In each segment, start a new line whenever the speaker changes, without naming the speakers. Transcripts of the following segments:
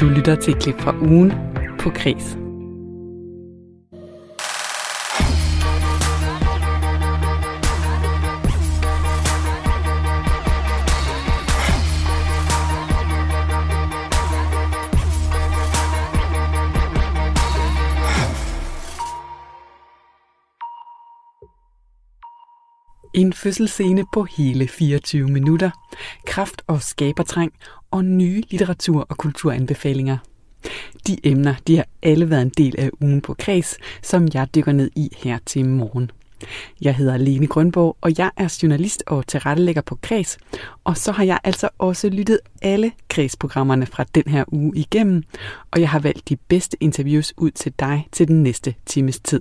Du lytter til et klip fra ugen på Kris. En fødselsscene på hele 24 minutter, kraft og skabertræng og nye litteratur- og kulturanbefalinger. De emner de har alle været en del af ugen på Kreds, som jeg dykker ned i her til morgen. Jeg hedder Lene Grønborg, og jeg er journalist og tilrettelægger på Kreds. Og så har jeg altså også lyttet alle Kreds-programmerne fra den her uge igennem, og jeg har valgt de bedste interviews ud til dig til den næste times tid.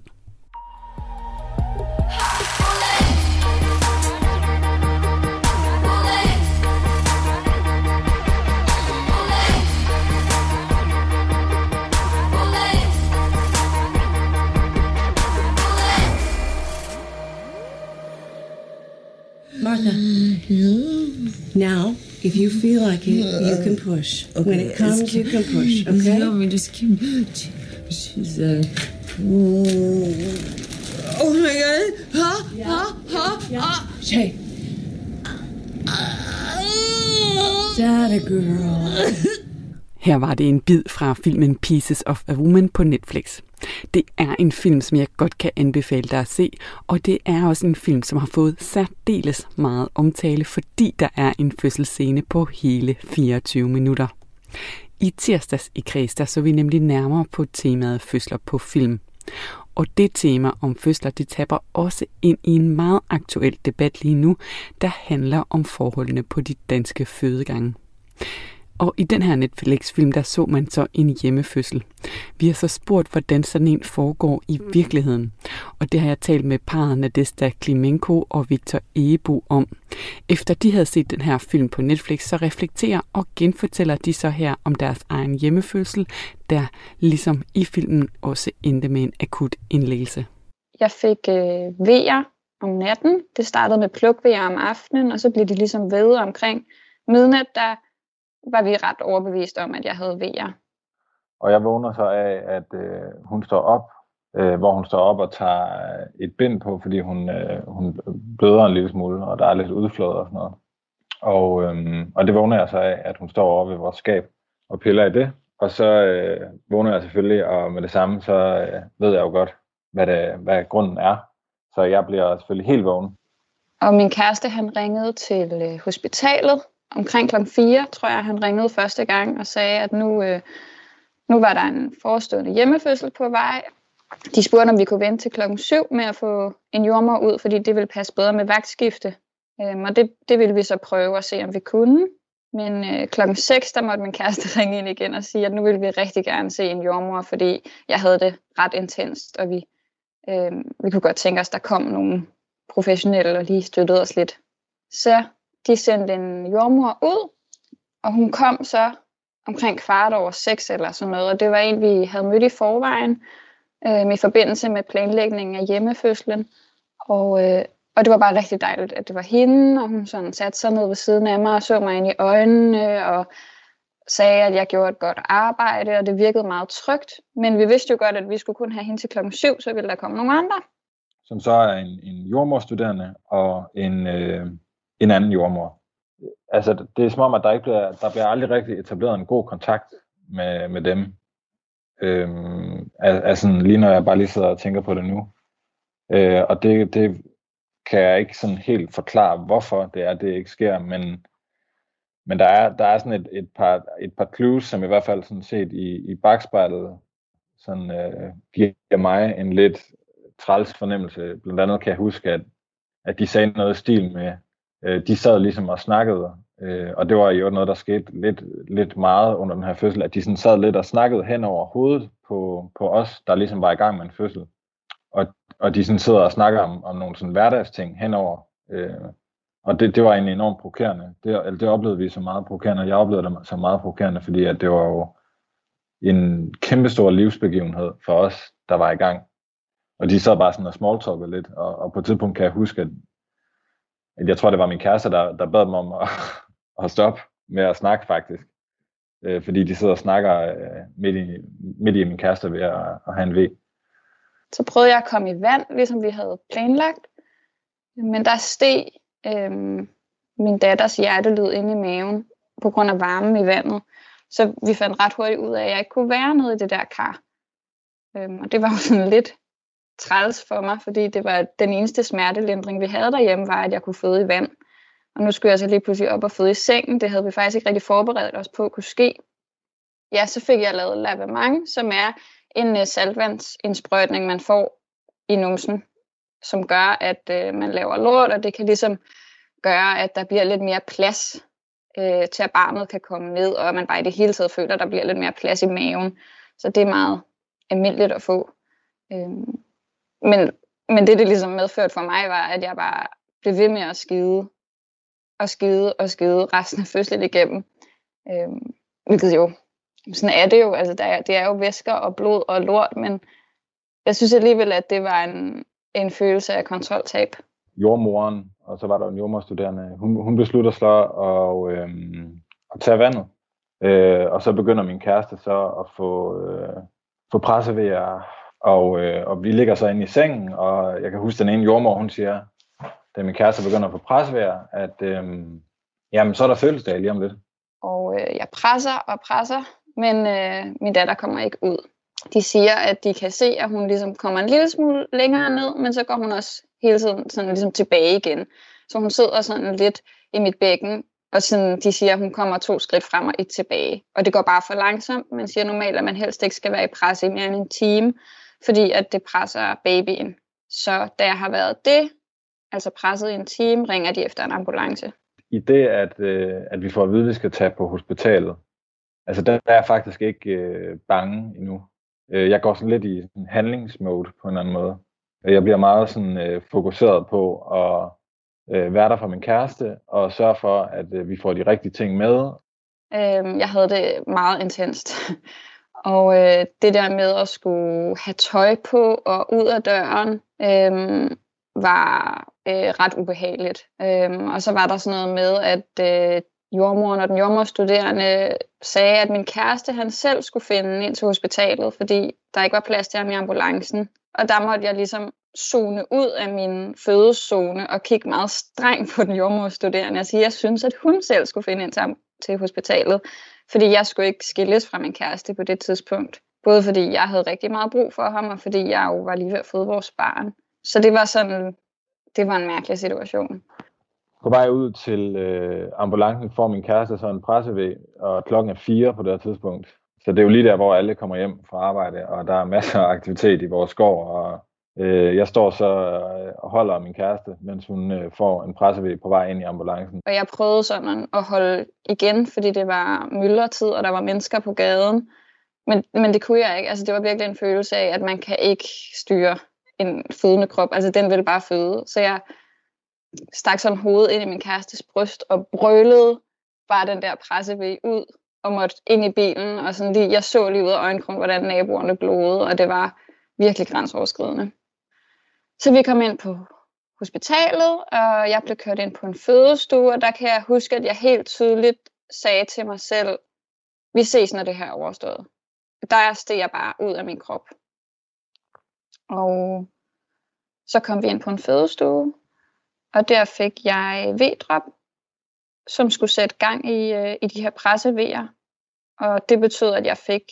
Martha. Now, if you feel like it, you can push. when it comes, you can push. Okay.
No, we just keep. She's uh. Oh my god! Huh? Huh? Huh? Huh?
Shay. That a girl.
Her var det en bid fra filmen Pieces of a Woman på Netflix. Det er en film, som jeg godt kan anbefale dig at se, og det er også en film, som har fået særdeles meget omtale, fordi der er en fødselsscene på hele 24 minutter. I tirsdags i Kreds, der så vi nemlig nærmere på temaet fødsler på film. Og det tema om fødsler, det taber også ind i en meget aktuel debat lige nu, der handler om forholdene på de danske fødegange. Og i den her Netflix-film, der så man så en hjemmefødsel. Vi har så spurgt, hvordan sådan en foregår i virkeligheden. Og det har jeg talt med parret Nadesta Klimenko og Victor Ebo om. Efter de havde set den her film på Netflix, så reflekterer og genfortæller de så her om deres egen hjemmefødsel, der ligesom i filmen også endte med en akut indlæggelse.
Jeg fik øh, vejer om natten. Det startede med plukvejer om aftenen, og så blev de ligesom ved omkring midnat, der var vi ret overbevist om, at jeg havde vejer.
Og jeg vågner så af, at øh, hun står op, øh, hvor hun står op og tager et bind på, fordi hun, øh, hun bløder en lille smule, og der er lidt udflåd og sådan noget. Og, øh, og det vågner jeg så af, at hun står over ved vores skab og piller i det. Og så øh, vågner jeg selvfølgelig, og med det samme, så øh, ved jeg jo godt, hvad, det, hvad grunden er. Så jeg bliver selvfølgelig helt vågen.
Og min kæreste, han ringede til øh, hospitalet omkring klokken 4, tror jeg, han ringede første gang og sagde, at nu, øh, nu var der en forestående hjemmefødsel på vej. De spurgte, om vi kunne vente til klokken 7 med at få en jordmor ud, fordi det ville passe bedre med vagtskifte. Øhm, og det, det ville vi så prøve at se, om vi kunne. Men øh, klokken 6, der måtte min kæreste ringe ind igen og sige, at nu ville vi rigtig gerne se en jordmor, fordi jeg havde det ret intenst, og vi, øh, vi kunne godt tænke os, at der kom nogle professionelle og lige støttede os lidt. Så de sendte en jordmor ud, og hun kom så omkring kvart over seks eller sådan noget, og det var en, vi havde mødt i forvejen øh, i forbindelse med planlægningen af hjemmefødslen. Og, øh, og det var bare rigtig dejligt, at det var hende, og hun sådan satte sig ned ved siden af mig og så mig ind i øjnene og sagde, at jeg gjorde et godt arbejde, og det virkede meget trygt. Men vi vidste jo godt, at vi skulle kun have hende til klokken syv, så ville der komme nogle andre.
Som så er en, en jordmorstuderende og en, øh, en anden jordmor. Altså, det er som om, at der, ikke bliver, der bliver aldrig rigtig etableret en god kontakt med, med dem. Øhm, altså, lige når jeg bare lige sidder og tænker på det nu. Øh, og det, det kan jeg ikke sådan helt forklare, hvorfor det er, det ikke sker, men, men der er, der er sådan et, et, par, et par clues, som i hvert fald sådan set i, i bagspejlet sådan, øh, giver mig en lidt træls fornemmelse. Blandt andet kan jeg huske, at, at de sagde noget i stil med, øh, de sad ligesom og snakkede, øh, og det var jo noget, der skete lidt, lidt meget under den her fødsel, at de sådan sad lidt og snakkede hen over hovedet på, på os, der ligesom var i gang med en fødsel. Og, og de sådan sidder og snakker om, om nogle sådan hverdagsting henover. Øh, og det, det var egentlig enormt provokerende. Det, eller det oplevede vi så meget provokerende, og jeg oplevede det så meget provokerende, fordi at det var jo en kæmpestor livsbegivenhed for os, der var i gang. Og de sad bare sådan og smalltalkede lidt, og, og på et tidspunkt kan jeg huske, at jeg tror, det var min kæreste, der, der bad mig om at, at stoppe med at snakke faktisk. øh, fordi de sidder og snakker øh, midt, i, midt i min kæreste ved at, at have en V.
Så prøvede jeg at komme i vand, ligesom vi havde planlagt. Men der steg øh, min datters hjertelyd inde i maven på grund af varmen i vandet. Så vi fandt ret hurtigt ud af, at jeg ikke kunne være nede i det der kar. Øhm, og det var jo sådan lidt træls for mig, fordi det var den eneste smertelindring, vi havde derhjemme, var, at jeg kunne føde i vand. Og nu skulle jeg så lige pludselig op og føde i sengen. Det havde vi faktisk ikke rigtig forberedt os på at kunne ske. Ja, så fik jeg lavet lavement, som er en øh, saltvandsindsprøjtning, man får i numsen, som gør, at øh, man laver lort, og det kan ligesom gøre, at der bliver lidt mere plads øh, til, at barnet kan komme ned, og man bare i det hele taget føler, at der bliver lidt mere plads i maven. Så det er meget almindeligt at få. Øhm, men, men det, det ligesom medførte for mig, var, at jeg bare blev ved med at skide, og skide, og skide resten af fødslen igennem. Øhm, hvilket jo, sådan er det jo, altså der, det er jo væsker og blod og lort, men jeg synes alligevel, at det var en, en følelse af kontroltab.
Jordmoren, og så var der en jordmorstuderende, hun, hun beslutter så at, øhm, at tage vandet. Øh, og så begynder min kæreste så at få, øh, få pressevejer og, øh, og vi ligger så inde i sengen, og jeg kan huske den ene jordmor, hun siger, da min kæreste begynder at få presvejr, at øh, jamen, så er der fødselsdag lige om lidt.
Og øh, jeg presser og presser, men øh, min datter kommer ikke ud. De siger, at de kan se, at hun ligesom kommer en lille smule længere ned, men så går hun også hele tiden sådan ligesom tilbage igen. Så hun sidder sådan lidt i mit bækken, og sådan, de siger, at hun kommer to skridt frem og et tilbage. Og det går bare for langsomt. Man siger normalt, at man helst ikke skal være i pres i mere end en time fordi at det presser babyen. Så da jeg har været det, altså presset i en time, ringer de efter en ambulance.
I det, at, øh, at vi får at vide, at vi skal tage på hospitalet, altså der, der er jeg faktisk ikke øh, bange endnu. Øh, jeg går sådan lidt i sådan handlingsmode på en eller anden måde. Jeg bliver meget sådan øh, fokuseret på at øh, være der for min kæreste og sørge for, at øh, vi får de rigtige ting med.
Øhm, jeg havde det meget intenst. Og øh, det der med at skulle have tøj på og ud af døren, øh, var øh, ret ubehageligt. Øh, og så var der sådan noget med, at øh, jordmoren og den jordmorstuderende sagde, at min kæreste han selv skulle finde ind til hospitalet, fordi der ikke var plads til ham i ambulancen. Og der måtte jeg ligesom zone ud af min fødeszone og kigge meget strengt på den jordmorstuderende og sige, at jeg synes, at hun selv skulle finde ind til, til hospitalet. Fordi jeg skulle ikke skilles fra min kæreste på det tidspunkt. Både fordi jeg havde rigtig meget brug for ham, og fordi jeg jo var lige ved at føde vores barn. Så det var sådan, det var en mærkelig situation.
På vej ud til øh, ambulancen får min kæreste så en pressevæg, og klokken er fire på det her tidspunkt. Så det er jo lige der, hvor alle kommer hjem fra arbejde, og der er masser af aktivitet i vores skov, og Øh, jeg står så øh, og holder min kæreste, mens hun øh, får en pressevæg på vej ind i ambulancen.
Og jeg prøvede sådan at holde igen, fordi det var myldretid, og der var mennesker på gaden. Men, men det kunne jeg ikke. Altså, det var virkelig en følelse af, at man kan ikke styre en fødende krop. Altså, den ville bare føde. Så jeg stak sådan hovedet ind i min kærestes bryst og brølede bare den der pressevæg ud og måtte ind i bilen. Og sådan lige, jeg så lige ud af øjenkrogen, hvordan naboerne blodede, og det var virkelig grænseoverskridende. Så vi kom ind på hospitalet, og jeg blev kørt ind på en fødestue, og der kan jeg huske, at jeg helt tydeligt sagde til mig selv, vi ses, når det her er overstået. Der steg jeg bare ud af min krop. Og så kom vi ind på en fødestue, og der fik jeg V-drop, som skulle sætte gang i, øh, i de her pressevejer. Og det betød, at jeg fik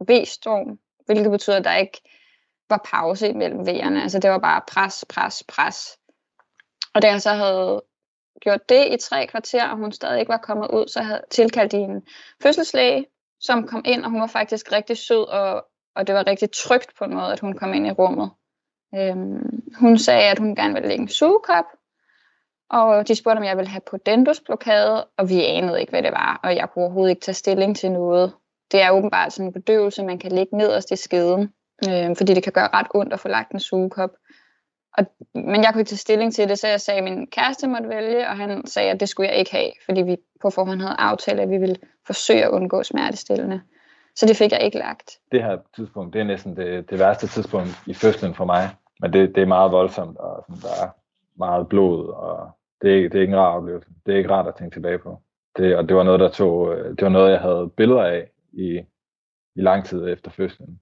V-storm, hvilket betyder, at der ikke var pause imellem V'erne. Altså det var bare pres, pres, pres. Og da jeg så havde gjort det i tre kvarter, og hun stadig ikke var kommet ud, så havde tilkaldt de en fødselslæge, som kom ind, og hun var faktisk rigtig sød, og, og det var rigtig trygt på en måde, at hun kom ind i rummet. Øhm, hun sagde, at hun gerne ville lægge en sugekop, og de spurgte, om jeg ville have på dendusblokade, og vi anede ikke, hvad det var, og jeg kunne overhovedet ikke tage stilling til noget. Det er åbenbart sådan en bedøvelse, man kan lægge nederst i skeden øh, fordi det kan gøre ret ondt at få lagt en sugekop. Og, men jeg kunne ikke tage stilling til det, så jeg sagde, at min kæreste måtte vælge, og han sagde, at det skulle jeg ikke have, fordi vi på forhånd havde aftalt, at vi ville forsøge at undgå smertestillende. Så det fik jeg ikke lagt.
Det her tidspunkt, det er næsten det, det værste tidspunkt i fødslen for mig. Men det, det er meget voldsomt, og sådan, der er meget blod, og det er, det er ikke en rar oplevelse. Det er ikke rart at tænke tilbage på. Det, og det var noget, der tog, øh, det var noget, jeg havde billeder af i, i lang tid efter fødslen.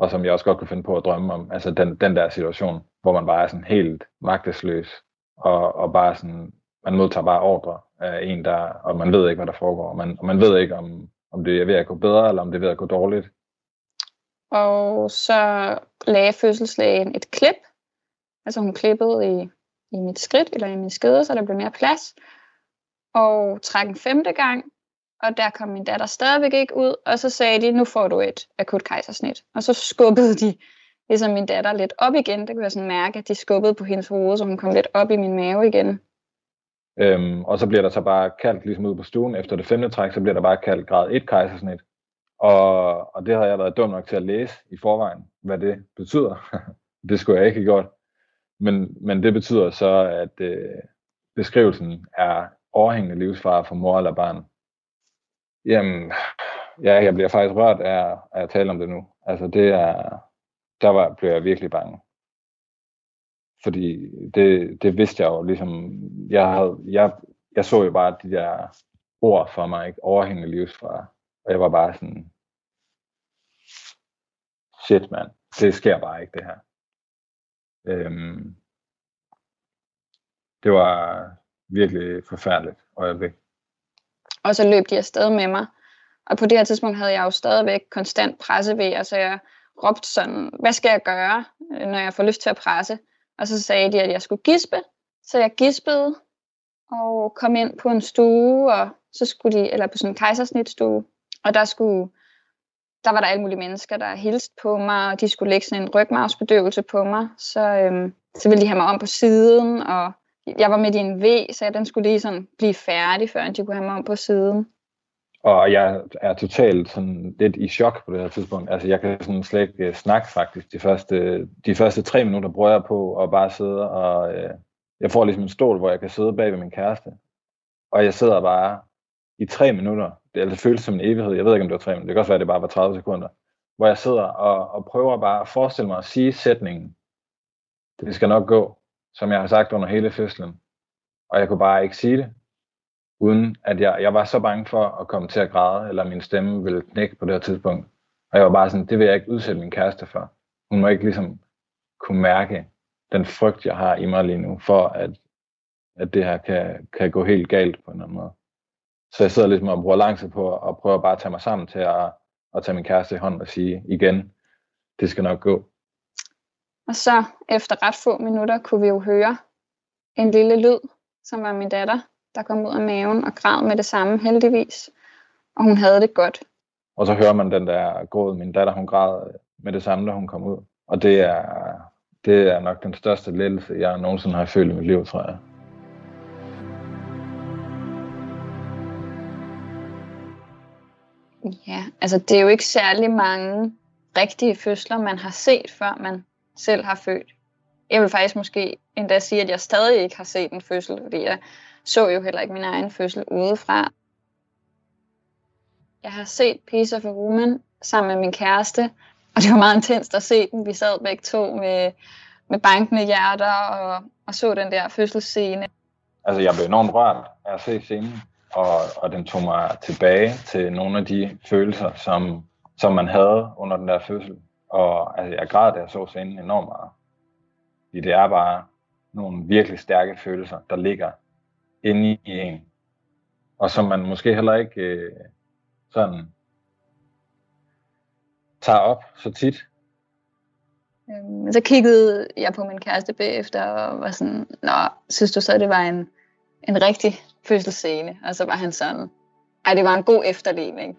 Og som jeg også godt kunne finde på at drømme om. Altså den, den der situation, hvor man bare er sådan helt magtesløs, og, og bare sådan, man modtager bare ordre af en, der, og man ved ikke, hvad der foregår. Og man, og man ved ikke, om, om det er ved at gå bedre, eller om det er ved at gå dårligt.
Og så lagde fødselslægen et klip. Altså hun klippede i, i mit skridt, eller i min skede, så der blev mere plads. Og træk en femte gang, og der kom min datter stadigvæk ikke ud, og så sagde de, nu får du et akut kejsersnit. Og så skubbede de ligesom min datter lidt op igen. Det kunne jeg sådan mærke, at de skubbede på hendes hoved, så hun kom lidt op i min mave igen.
Øhm, og så bliver der så bare kaldt ligesom ud på stuen. Efter det femte træk, så bliver der bare kaldt grad 1 kejsersnit. Og, og det har jeg været dum nok til at læse i forvejen, hvad det betyder. det skulle jeg ikke have gjort. Men, men det betyder så, at øh, beskrivelsen er overhængende livsfare for mor eller barn. Jamen, ja, jeg bliver faktisk rørt af, af at tale om det nu. Altså det er, der var, blev jeg virkelig bange. Fordi det, det vidste jeg jo ligesom, jeg, havde, jeg, jeg så jo bare de der ord for mig, ikke? overhængende livsfare. Og jeg var bare sådan, shit mand, det sker bare ikke det her. Øhm, det var virkelig forfærdeligt øjeblik.
Og så løb de afsted med mig. Og på det her tidspunkt havde jeg jo stadigvæk konstant presse så altså jeg råbte sådan, hvad skal jeg gøre, øh, når jeg får lyst til at presse? Og så sagde de, at jeg skulle gispe. Så jeg gispede og kom ind på en stue, og så skulle de, eller på sådan en kejsersnitstue, og der skulle, der var der alle mulige mennesker, der hilste på mig, og de skulle lægge sådan en rygmavsbedøvelse på mig, så, øhm, så ville de have mig om på siden, og jeg var midt i en V, så den skulle lige sådan blive færdig, før de kunne have mig om på siden.
Og jeg er totalt sådan lidt i chok på det her tidspunkt. Altså jeg kan sådan slet ikke uh, snakke faktisk. De første, de første tre minutter bruger jeg på at bare sidde og... Uh, jeg får ligesom en stol, hvor jeg kan sidde bag ved min kæreste. Og jeg sidder bare i tre minutter. Det, altså, det føles som en evighed. Jeg ved ikke, om det var tre minutter. Det kan også være, at det bare var 30 sekunder. Hvor jeg sidder og, og prøver bare at forestille mig at sige sætningen. Det skal nok gå, som jeg har sagt under hele fødslen. Og jeg kunne bare ikke sige det uden at jeg, jeg var så bange for at komme til at græde, eller min stemme ville knække på det her tidspunkt. Og jeg var bare sådan, det vil jeg ikke udsætte min kæreste for. Hun må ikke ligesom kunne mærke den frygt, jeg har i mig lige nu, for at, at det her kan, kan gå helt galt på en eller anden måde. Så jeg sidder ligesom og bruger lang tid på at prøve bare at tage mig sammen til at, at tage min kæreste i hånden og sige igen, det skal nok gå.
Og så efter ret få minutter kunne vi jo høre en lille lyd, som var min datter, der kom ud af maven og græd med det samme heldigvis. Og hun havde det godt.
Og så hører man den der gråd. Min datter, hun græd med det samme, da hun kom ud. Og det er, det er nok den største lettelse, jeg nogensinde har følt i mit liv, tror jeg.
Ja, altså det er jo ikke særlig mange rigtige fødsler, man har set, før man selv har født. Jeg vil faktisk måske endda sige, at jeg stadig ikke har set en fødsel, fordi jeg så jo heller ikke min egen fødsel udefra. Jeg har set Piece of a Woman sammen med min kæreste, og det var meget intenst at se den. Vi sad begge to med, med bankende hjerter og, og så den der fødselsscene.
Altså, jeg blev enormt rørt af at se scenen, og, og den tog mig tilbage til nogle af de følelser, som, som man havde under den der fødsel. Og altså, jeg græd, da jeg så scenen enormt meget. Fordi det er bare nogle virkelig stærke følelser, der ligger inde i en. Og som man måske heller ikke øh, sådan tager op så tit.
Øhm, så kiggede jeg på min kæreste bagefter og var sådan, Nå, synes du så, det var en, en rigtig fødselsscene? Og så var han sådan, ej, det var en god efterligning.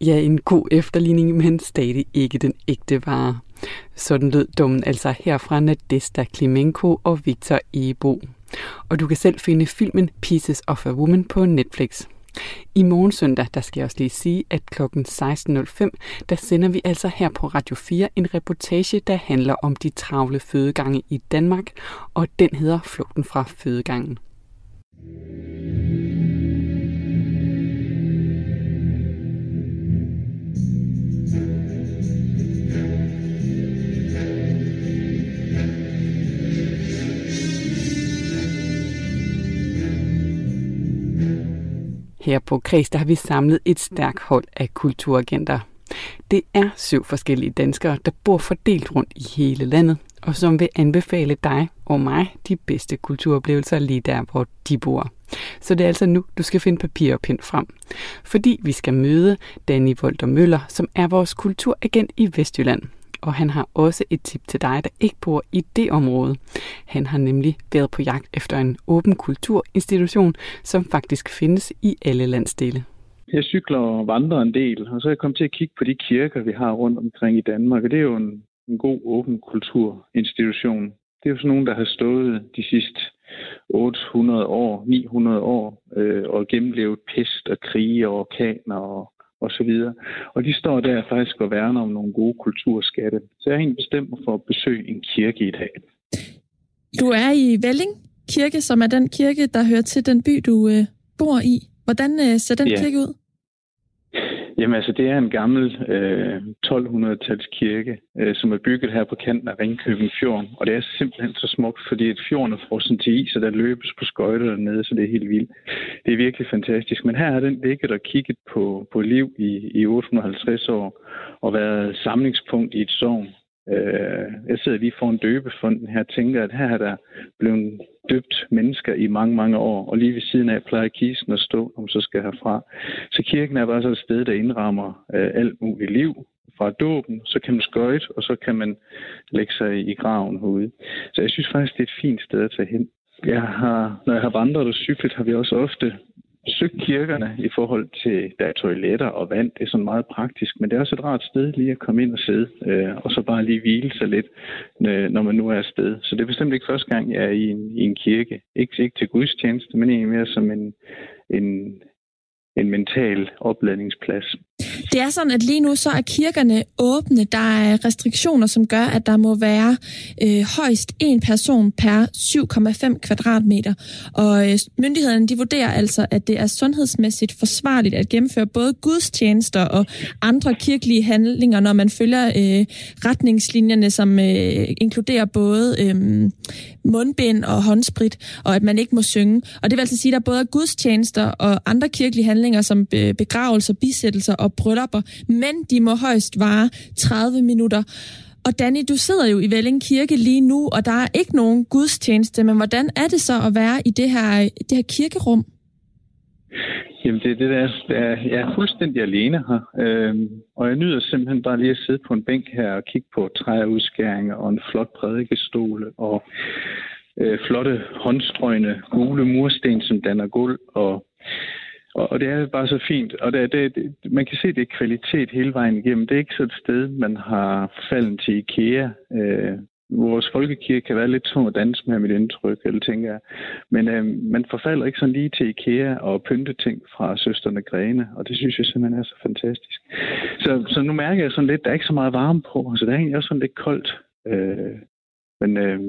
Ja, en god efterligning, men stadig ikke den ægte vare. Sådan lød dommen altså herfra Nadesta Klimenko og Victor Ebo. Og du kan selv finde filmen Pieces of a Woman på Netflix. I morgen søndag, der skal jeg også lige sige, at kl. 16.05, der sender vi altså her på Radio 4 en reportage, der handler om de travle fødegange i Danmark, og den hedder Flugten fra fødegangen. Her på Kreds der har vi samlet et stærkt hold af kulturagenter. Det er syv forskellige danskere, der bor fordelt rundt i hele landet, og som vil anbefale dig og mig de bedste kulturoplevelser lige der, hvor de bor. Så det er altså nu, du skal finde papir og pind frem. Fordi vi skal møde Danny Volter Møller, som er vores kulturagent i Vestjylland. Og han har også et tip til dig, der ikke bor i det område. Han har nemlig været på jagt efter en åben kulturinstitution, som faktisk findes i alle landsdele.
Jeg cykler og vandrer en del, og så er jeg kommet til at kigge på de kirker, vi har rundt omkring i Danmark, og det er jo en, en god åben kulturinstitution. Det er jo sådan nogen, der har stået de sidste 800 år, 900 år, øh, og gennemlevet pest og krige og orkaner og, og så videre. Og de står der faktisk og værner om nogle gode kulturskatte. Så jeg har egentlig bestemt mig for at besøge en kirke i dag.
Du er i Velling Kirke, som er den kirke, der hører til den by, du øh, bor i. Hvordan øh, ser den ja. kirke ud?
Jamen altså, det er en gammel øh, 1200-tals kirke, øh, som er bygget her på kanten af Ringkøbing Fjord. Og det er simpelthen så smukt, fordi et fjorden er frossen til is, og der løbes på skøjter dernede, så det er helt vildt. Det er virkelig fantastisk. Men her har den ligget og kigget på, på liv i, i 850 år, og været samlingspunkt i et sogn. Øh, jeg sidder lige foran døbefonden her og tænker, at her er der blevet døbt mennesker i mange, mange år, og lige ved siden af plejer kisten at stå, om så skal herfra. Så kirken er bare så et sted, der indrammer øh, alt muligt liv. Fra dåben, så kan man skøjte, og så kan man lægge sig i graven herude. Så jeg synes faktisk, det er et fint sted at tage hen. Jeg har, når jeg har vandret og cyklet, har vi også ofte søgt kirkerne i forhold til, der er toiletter og vand. Det er sådan meget praktisk, men det er også et rart sted lige at komme ind og sidde, øh, og så bare lige hvile sig lidt, øh, når man nu er afsted. Så det er bestemt ikke første gang, jeg er i en, i en kirke. Ikke, ikke til gudstjeneste, men egentlig mere som en, en, en mental opladningsplads.
Det er sådan, at lige nu så er kirkerne åbne. Der er restriktioner, som gør, at der må være øh, højst en person per 7,5 kvadratmeter. Og øh, myndighederne de vurderer altså, at det er sundhedsmæssigt forsvarligt at gennemføre både gudstjenester og andre kirkelige handlinger, når man følger øh, retningslinjerne, som øh, inkluderer både øh, mundbind og håndsprit, og at man ikke må synge. Og det vil altså sige, at der både er gudstjenester og andre kirkelige handlinger, som øh, begravelser, bisættelser og bryllupper, men de må højst vare 30 minutter. Og Danny, du sidder jo i Velling Kirke lige nu, og der er ikke nogen gudstjeneste, men hvordan er det så at være i det her, det her kirkerum?
Jamen, det, er det der, er, jeg er fuldstændig alene her, øhm, og jeg nyder simpelthen bare lige at sidde på en bænk her og kigge på træudskæringer og en flot prædikestol og øh, flotte håndstrøgne gule mursten, som danner gulv og og, og det er bare så fint. Og det, det, det, man kan se, det er kvalitet hele vejen igennem. Det er ikke så et sted, man har falden til IKEA. Øh, vores folkekirke kan være lidt tung at danse med mit indtryk, eller tænker jeg. Men øh, man forfalder ikke sådan lige til IKEA og pynte ting fra søsterne Grene, og det synes jeg simpelthen er så fantastisk. Så, så nu mærker jeg sådan lidt, der er ikke så meget varme på, så det er egentlig også sådan lidt koldt. Øh, men øh,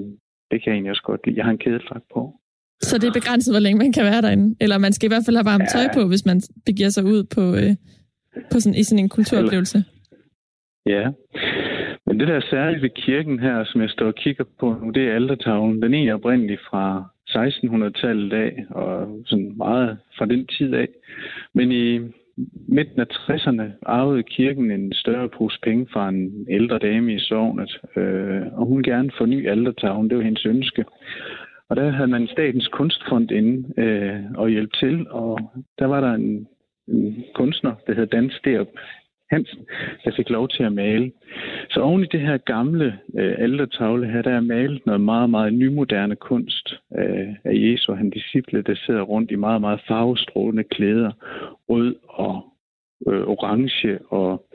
det kan jeg egentlig også godt lide. Jeg har en kædedragt på.
Så det er begrænset, hvor længe man kan være derinde. Eller man skal i hvert fald have varmt tøj på, hvis man begiver sig ud på, øh, på sådan, i sådan en kulturoplevelse.
Ja. Men det der er særligt ved kirken her, som jeg står og kigger på nu, det er altertavlen. Den er oprindeligt fra 1600-tallet af, og sådan meget fra den tid af. Men i midten af 60'erne arvede kirken en større pose penge fra en ældre dame i sovnet, øh, og hun gerne forny altertavlen. Det var hendes ønske. Og der havde man Statens Kunstfond inde øh, og hjælpe til, og der var der en, en kunstner, der hed Dan Sterup Hansen, der fik lov til at male. Så oven i det her gamle øh, altertavle her, der er malet noget meget, meget nymoderne kunst øh, af Jesu og hans disciple, der sidder rundt i meget, meget farvestrålende klæder, rød og øh, orange, og,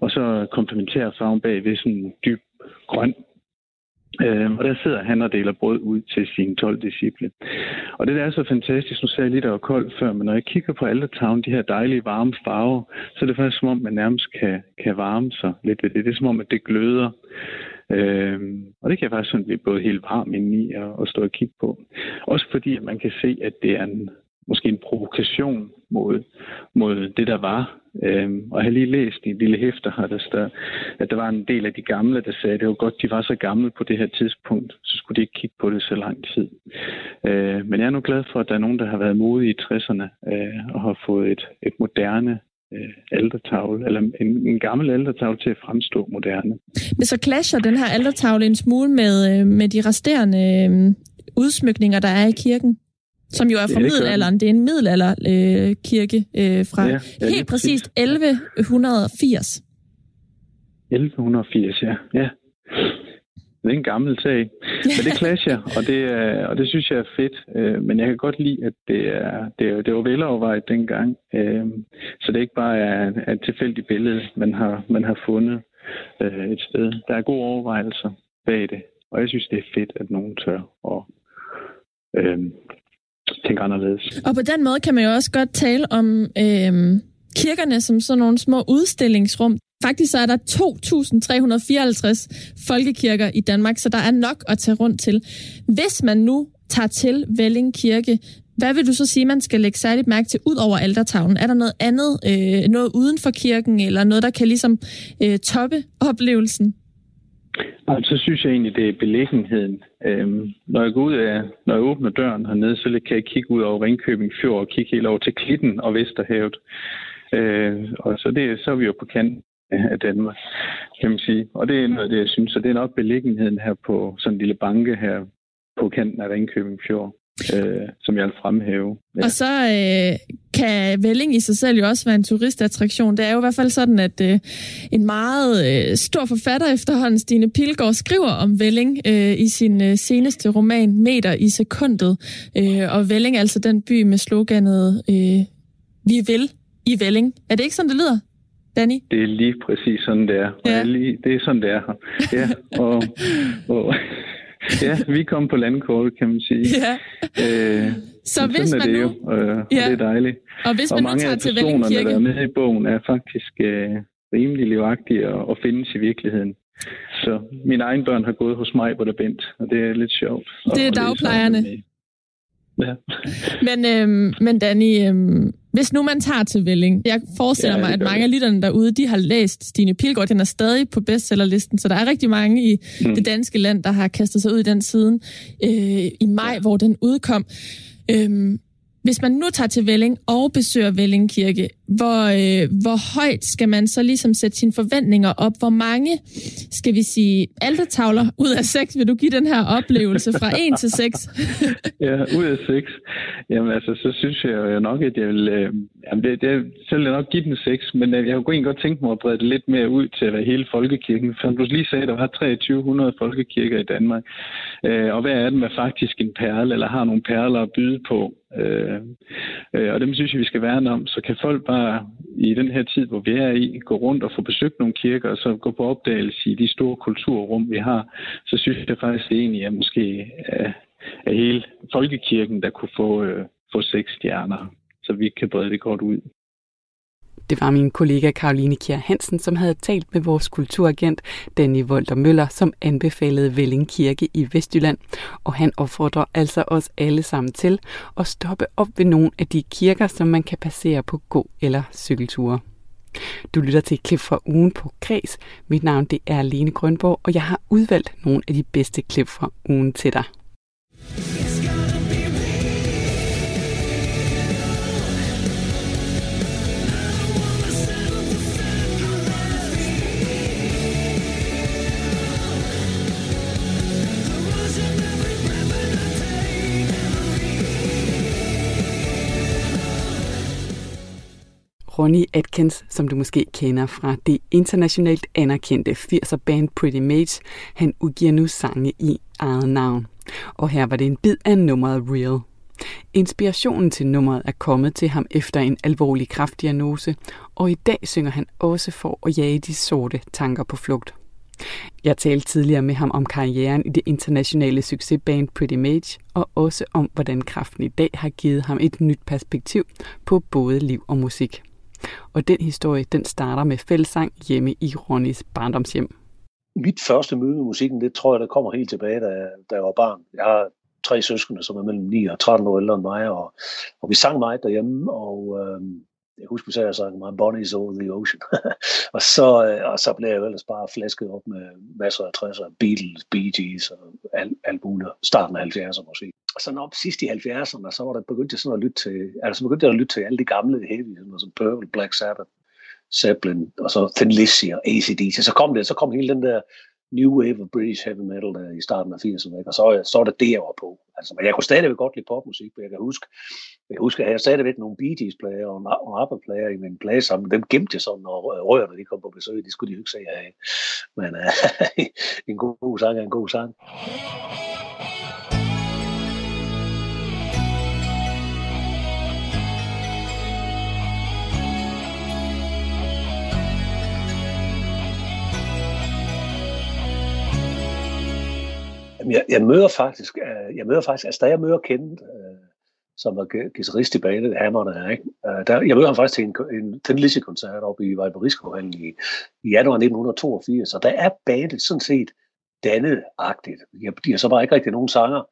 og så komplementerer farven bag ved sådan dyb grøn Øh, og der sidder han og deler brød ud til sine 12 disciple. Og det der er så fantastisk, nu sagde jeg lige, der var koldt før, men når jeg kigger på alle de her dejlige varme farver, så er det faktisk som om, man nærmest kan, kan varme sig lidt ved det. Det er som om, at det gløder. Øh, og det kan jeg faktisk sådan blive både helt varm indeni og, og stå og kigge på. Også fordi, at man kan se, at det er en, måske en provokation mod, mod det, der var. Øhm, og jeg har lige læst i et lille hæfter her, der står, at der var en del af de gamle, der sagde, at det var godt, de var så gamle på det her tidspunkt, så skulle de ikke kigge på det så lang tid. Øh, men jeg er nu glad for, at der er nogen, der har været modige i 60'erne øh, og har fået et, et moderne øh, aldertavle, eller en, en gammel aldertavle til at fremstå moderne.
Men så clasher den her aldertavle en smule med, øh, med de resterende øh, udsmykninger, der er i kirken? Som jo er fra ja, det middelalderen. Det er en middelalderkirke øh, kirke, øh, fra ja, ja, helt præcist 1180.
1180, ja. ja. Det er en gammel sag. Men det clasher, og det, er, og det synes jeg er fedt. Øh, men jeg kan godt lide, at det, er, det, er, det var velovervejet dengang. Øh, så det ikke bare er et tilfældigt billede, man har, man har fundet øh, et sted. Der er gode overvejelser bag det. Og jeg synes, det er fedt, at nogen tør at øh, tænke anderledes.
Og på den måde kan man jo også godt tale om øh, kirkerne som sådan nogle små udstillingsrum. Faktisk så er der 2.354 folkekirker i Danmark, så der er nok at tage rundt til. Hvis man nu tager til Velling Kirke, hvad vil du så sige, man skal lægge særligt mærke til ud over altertavlen? Er der noget andet, øh, noget uden for kirken, eller noget, der kan ligesom øh, toppe oplevelsen?
Altså, så synes jeg egentlig, det er beliggenheden. Øhm, når jeg går ud af, når jeg åbner døren hernede, så kan jeg kigge ud over Ringkøbing Fjord og kigge helt over til Klitten og Vesterhavet. Øh, og så, det, så er vi jo på kanten af Danmark, kan man sige. Og det er noget af det, jeg synes. Så det er nok beliggenheden her på sådan en lille banke her på kanten af Ringkøbing Fjord øh, som jeg vil fremhæve.
Ja. Og så øh, kan Velling i sig selv jo også være en turistattraktion. Det er jo i hvert fald sådan, at øh, en meget øh, stor forfatter efterhånden, Stine Pilgaard, skriver om Velling øh, i sin øh, seneste roman, Meter i sekundet. Øh, og Velling er altså den by med sloganet øh, Vi vil i Velling. Er det ikke sådan, det lyder? Danny?
Det er lige præcis sådan, det er. Og ja. det, er lige, det er sådan, det er her. Ja, og, og ja, vi kom på landkortet, kan man sige. Ja. Øh,
så hvis man
er det
nu...
jo, øh, ja. og det er dejligt.
Og hvis man
og mange
nu tager
af
til Velling
Kirke... der er med i bogen, er faktisk øh, rimelig livagtige og, og findes i virkeligheden. Så mine egne børn har gået hos mig, hvor der Bent, og det er lidt sjovt.
Det er dagplejerne.
Ja.
men, øhm, men Danny, øhm, hvis nu man tager til Velling, jeg forestiller ja, mig, at mange af lytterne derude, de har læst Stine Pilgaard, den er stadig på bestsellerlisten, så der er rigtig mange i mm. det danske land, der har kastet sig ud i den siden øh, i maj, ja. hvor den udkom. Øhm, hvis man nu tager til Velling og besøger Velling Kirke, hvor, øh, hvor højt skal man så ligesom sætte sine forventninger op? Hvor mange, skal vi sige, altertavler ud af seks vil du give den her oplevelse fra 1 til 6?
ja, ud af 6. Jamen altså, så synes jeg jo nok, at jeg vil... Øh, jamen det, det, så vil jeg nok give den 6, men øh, jeg kunne egentlig godt tænke mig at brede det lidt mere ud til at være hele folkekirken. Som du lige sagde, der var 2300 folkekirker i Danmark. Øh, og hvad er den er faktisk en perle, eller har nogle perler at byde på? Øh, øh, og dem synes jeg, vi skal værne om. Så kan folk bare i den her tid, hvor vi er i, gå rundt og få besøgt nogle kirker, og så gå på opdagelse i de store kulturrum, vi har, så synes jeg faktisk egentlig, at måske er, er hele folkekirken, der kunne få, øh, få seks stjerner, så vi kan brede det godt ud.
Det var min kollega Karoline Kjær Hansen, som havde talt med vores kulturagent Danny Volter Møller, som anbefalede Velling Kirke i Vestjylland. Og han opfordrer altså os alle sammen til at stoppe op ved nogle af de kirker, som man kan passere på gå- eller cykelture. Du lytter til et klip fra ugen på Kreds. Mit navn det er Lene Grønborg, og jeg har udvalgt nogle af de bedste klip fra ugen til dig. Ronnie Atkins, som du måske kender fra det internationalt anerkendte 80'er band Pretty Mage. han udgiver nu sange i eget navn. Og her var det en bid af nummeret Real. Inspirationen til nummeret er kommet til ham efter en alvorlig kraftdiagnose, og i dag synger han også for at jage de sorte tanker på flugt. Jeg talte tidligere med ham om karrieren i det internationale succesband Pretty Mage, og også om, hvordan kraften i dag har givet ham et nyt perspektiv på både liv og musik. Og den historie, den starter med fællesang hjemme i Ronnys barndomshjem.
Mit første møde med musikken, det tror jeg, der kommer helt tilbage, da, da jeg var barn. Jeg har tre søskende, som er mellem 9 og 13 år ældre end mig, og, og vi sang meget derhjemme, og øh, jeg husker, vi sagde, at jeg My Bonnie's Over the Ocean. og, så, øh, og så blev jeg jo ellers bare flasket op med masser af 60'er, Beatles, Bee Gees og alt, alt muligt. Starten af 70'erne måske. Og så op sidst i 70'erne, så var der begyndt jeg sådan at lytte til, altså begyndte jeg at lytte til alle de gamle heavy, sådan som Purple, Black Sabbath, Zeppelin, og så Thin Lizzy og ACDC. Så kom det, så kom hele den der new wave of British heavy metal der i starten af 80'erne, og så, så er det det, jeg var på. Altså, men jeg kunne stadigvæk godt lide popmusik, for jeg kan huske, jeg kan huske, at jeg stadigvæk nogle Bee Gees-plager og, og ABBA-plager i min plade sammen. Dem gemte jeg sådan, når rørene de kom på besøg. de skulle de jo ikke se af. Men uh, en god, god sang er en god sang. Jeg, jeg møder faktisk, øh, jeg møder faktisk, altså da jeg møder Kent, øh, som var guitarist i banen, Hammerne, ikke? Øh, der, jeg mødte ham faktisk til en, en Tin Lizzy-koncert oppe i Vejberiskovhallen i, i januar 1982, og der er bandet sådan set dannet-agtigt. De har så bare ikke rigtig nogen sanger.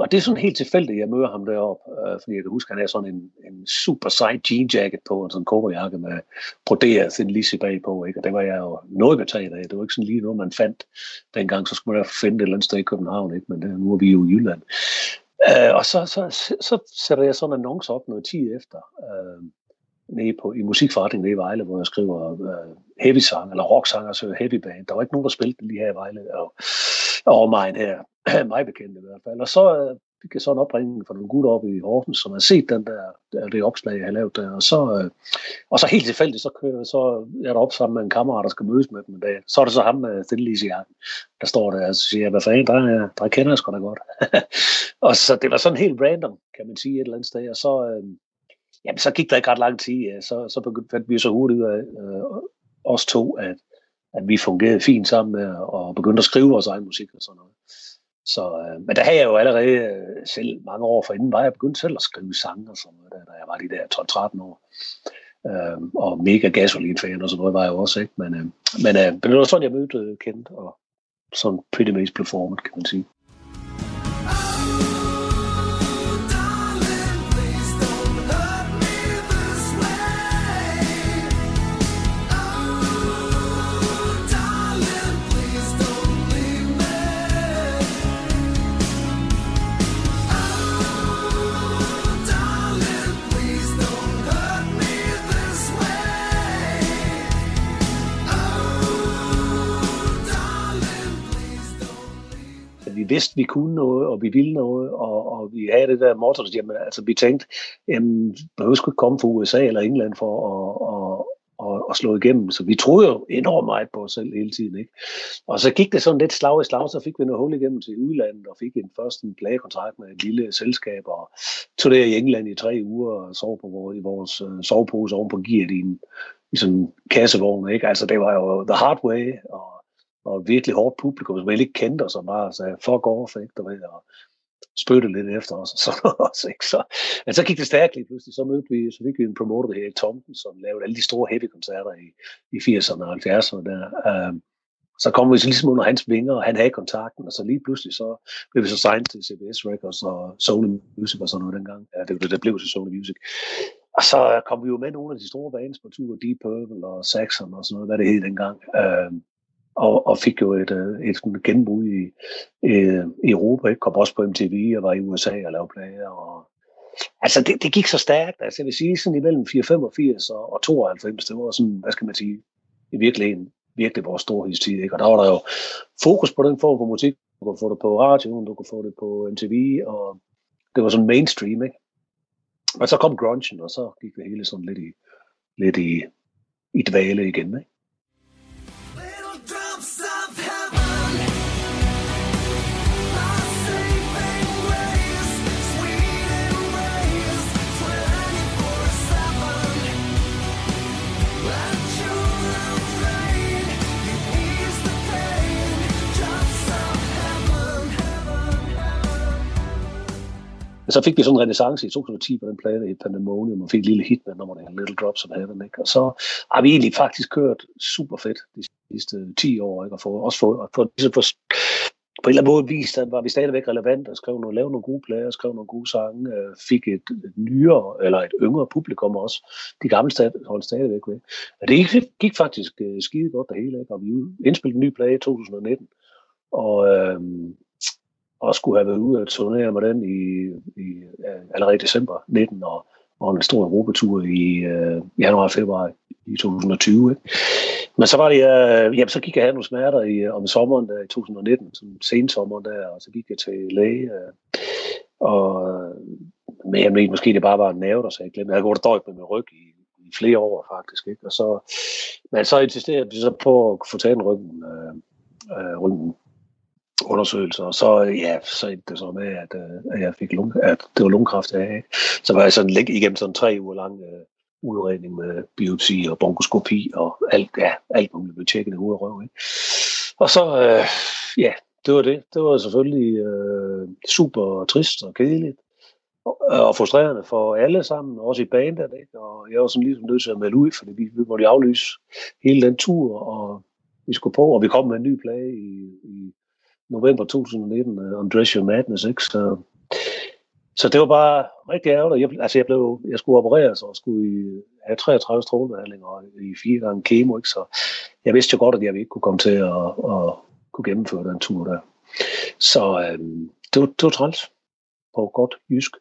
Og det er sådan helt tilfældigt, jeg møder ham deroppe, øh, fordi jeg kan huske, at han har sådan en, en super sej jean jacket på, og sådan en coverjakke med broderet sin lise bagpå, ikke? og det var jeg jo noget betaget af. Det var ikke sådan lige noget, man fandt dengang, så skulle man finde det et eller andet sted i København, ikke? men det, nu er vi jo i Jylland. Øh, og så, så, så, så sætter jeg sådan en annonce op noget tid efter, øh, nede på, i musikforretningen nede i Vejle, hvor jeg skriver øh, heavy sang, eller rock sang, altså heavy band. Der var ikke nogen, der spillede lige her i Vejle, og, og mig her, mig bekendt i hvert fald. Og så øh, fik jeg så en opringning fra nogle gutter oppe i Horsens, som har set den der, øh, det opslag, jeg har lavet der. Og så, øh, og så helt tilfældigt, så kører så er der op sammen med en kammerat, der skal mødes med dem en dag. Så er det så ham øh, med Thinlis jakken, der står der og siger, hvad fanden, der, der kender jeg sgu da godt. og så det var sådan helt random, kan man sige, et eller andet sted. Og så, øh, jamen, så gik der ikke ret lang tid. Ja. Så, så begyndte fandt vi så hurtigt ud af, øh, os to, at, at vi fungerede fint sammen med og begyndte at skrive vores egen musik og sådan noget. Så, øh, men der havde jeg jo allerede øh, selv mange år forinden, var jeg begyndt selv at skrive sange og sådan noget, da, jeg var de der 12-13 år. Øh, og mega gasolinfan og sådan noget var jeg jo også, ikke? Men, øh, men, øh, men det var sådan, jeg mødte Kent, og sådan pretty much performet, kan man sige. Vidste, vi kunne noget, og vi ville noget, og, og vi havde det der motto, jamen, altså vi tænkte, jamen, behøver skulle ikke komme fra USA eller England for at, at, og, og slå igennem. Så vi troede jo enormt meget på os selv hele tiden. Ikke? Og så gik det sådan lidt slag i slag, så fik vi noget hul igennem til udlandet, og fik en først en plagekontrakt med et lille selskab, og tog det i England i tre uger, og sov på vores, i vores uh, sovepose oven på gear i, en, i sådan en kassevogn. Ikke? Altså det var jo the hard way, og og virkelig hårdt publikum, som ikke kendte os, og bare sagde, fuck off, ikke, du ved, og spytte lidt efter os, og sådan også, ikke? Så, men så gik det stærkt lige pludselig, så mødte vi, så fik vi en promoter, der hedder Tomten, som lavede alle de store heavy-koncerter i, i 80'erne og 70'erne der. Um, så kom vi så ligesom under hans vinger, og han havde kontakten, og så lige pludselig så blev vi så signet til CBS Records og Sony Music og sådan noget dengang. Ja, det, det, det blev så Sony Music. Og så kom vi jo med nogle af de store bands på tur, Deep Purple og Saxon og sådan noget, hvad det hed dengang. Øhm, og, og fik jo et, øh, et, et i, i Europa, ikke? kom også på MTV og var i USA og lavede plader. Og, altså det, det gik så stærkt, altså jeg vil sige sådan imellem 485 og, og 92, det var sådan, hvad skal man sige, i virkeligheden virkelig vores storhedstid. Ikke? Og der var der jo fokus på den form for musik. Du kunne få det på radioen, du kunne få det på MTV, og det var sådan mainstream. Ikke? Og så kom grunchen, og så gik det hele sådan lidt i, lidt i, i dvale igen. Ikke? Så fik vi sådan en renaissance i 2010 på den plade i Pandemonium, og fik et lille hit med nummer der, Little Drops of Heaven. Ikke? Og så har vi egentlig faktisk kørt super fedt de sidste 10 år, ikke? og få, også få, få, få, få på en eller anden måde viste, at var vi stadigvæk relevant og skrev nogle, lavede nogle gode plader, skrev nogle gode sange, øh, fik et, et nyere eller et yngre publikum også. De gamle stad, holdt stadigvæk ved. Men det gik, gik faktisk øh, skide godt det hele, ikke? og vi indspillede en ny plade i 2019, og, øh, og skulle have været ude at turnere med den i, i allerede i december 19, og, og en stor europatur i øh, januar og februar i 2020. Ikke? Men så var det, øh, jamen, så gik jeg have nogle smerter i, øh, om sommeren der, i 2019, sådan sensommeren der, og så gik jeg til læge. Øh, og øh, men jeg mente måske, det bare var en nerve, der sagde, jeg glemte. Jeg havde gået og med min ryg i, i flere år faktisk. Ikke? Og så, men så insisterede vi så på at få taget en ryggen, øh, øh, ryggen undersøgelser, og så, ja, så endte det så med, at, øh, at jeg fik lung, at det var lungekræft, jeg havde. Så var jeg sådan lidt igennem sådan tre uger lang øh, udredning med biopsi og bronkoskopi og alt, ja, alt muligt blev tjekket i hovedet og røv. Ikke? Og så, øh, ja, det var det. Det var selvfølgelig øh, super trist og kedeligt og, og frustrerende for alle sammen, også i bandet. Ikke? Og jeg var sådan ligesom nødt til at melde ud, fordi vi, vi måtte aflyse hele den tur, og vi skulle på, og vi kom med en ny plage i, i november 2019, uh, Undress Your Madness, ikke? Så, så det var bare rigtig ærgerligt. Jeg, altså jeg, blev, jeg skulle opereres og skulle i, have 33 strålebehandlinger i fire gange kemo, ikke? så jeg vidste jo godt, at jeg ikke kunne komme til at, at kunne gennemføre den tur der. Så øh, det, var, det var træls på godt jysk.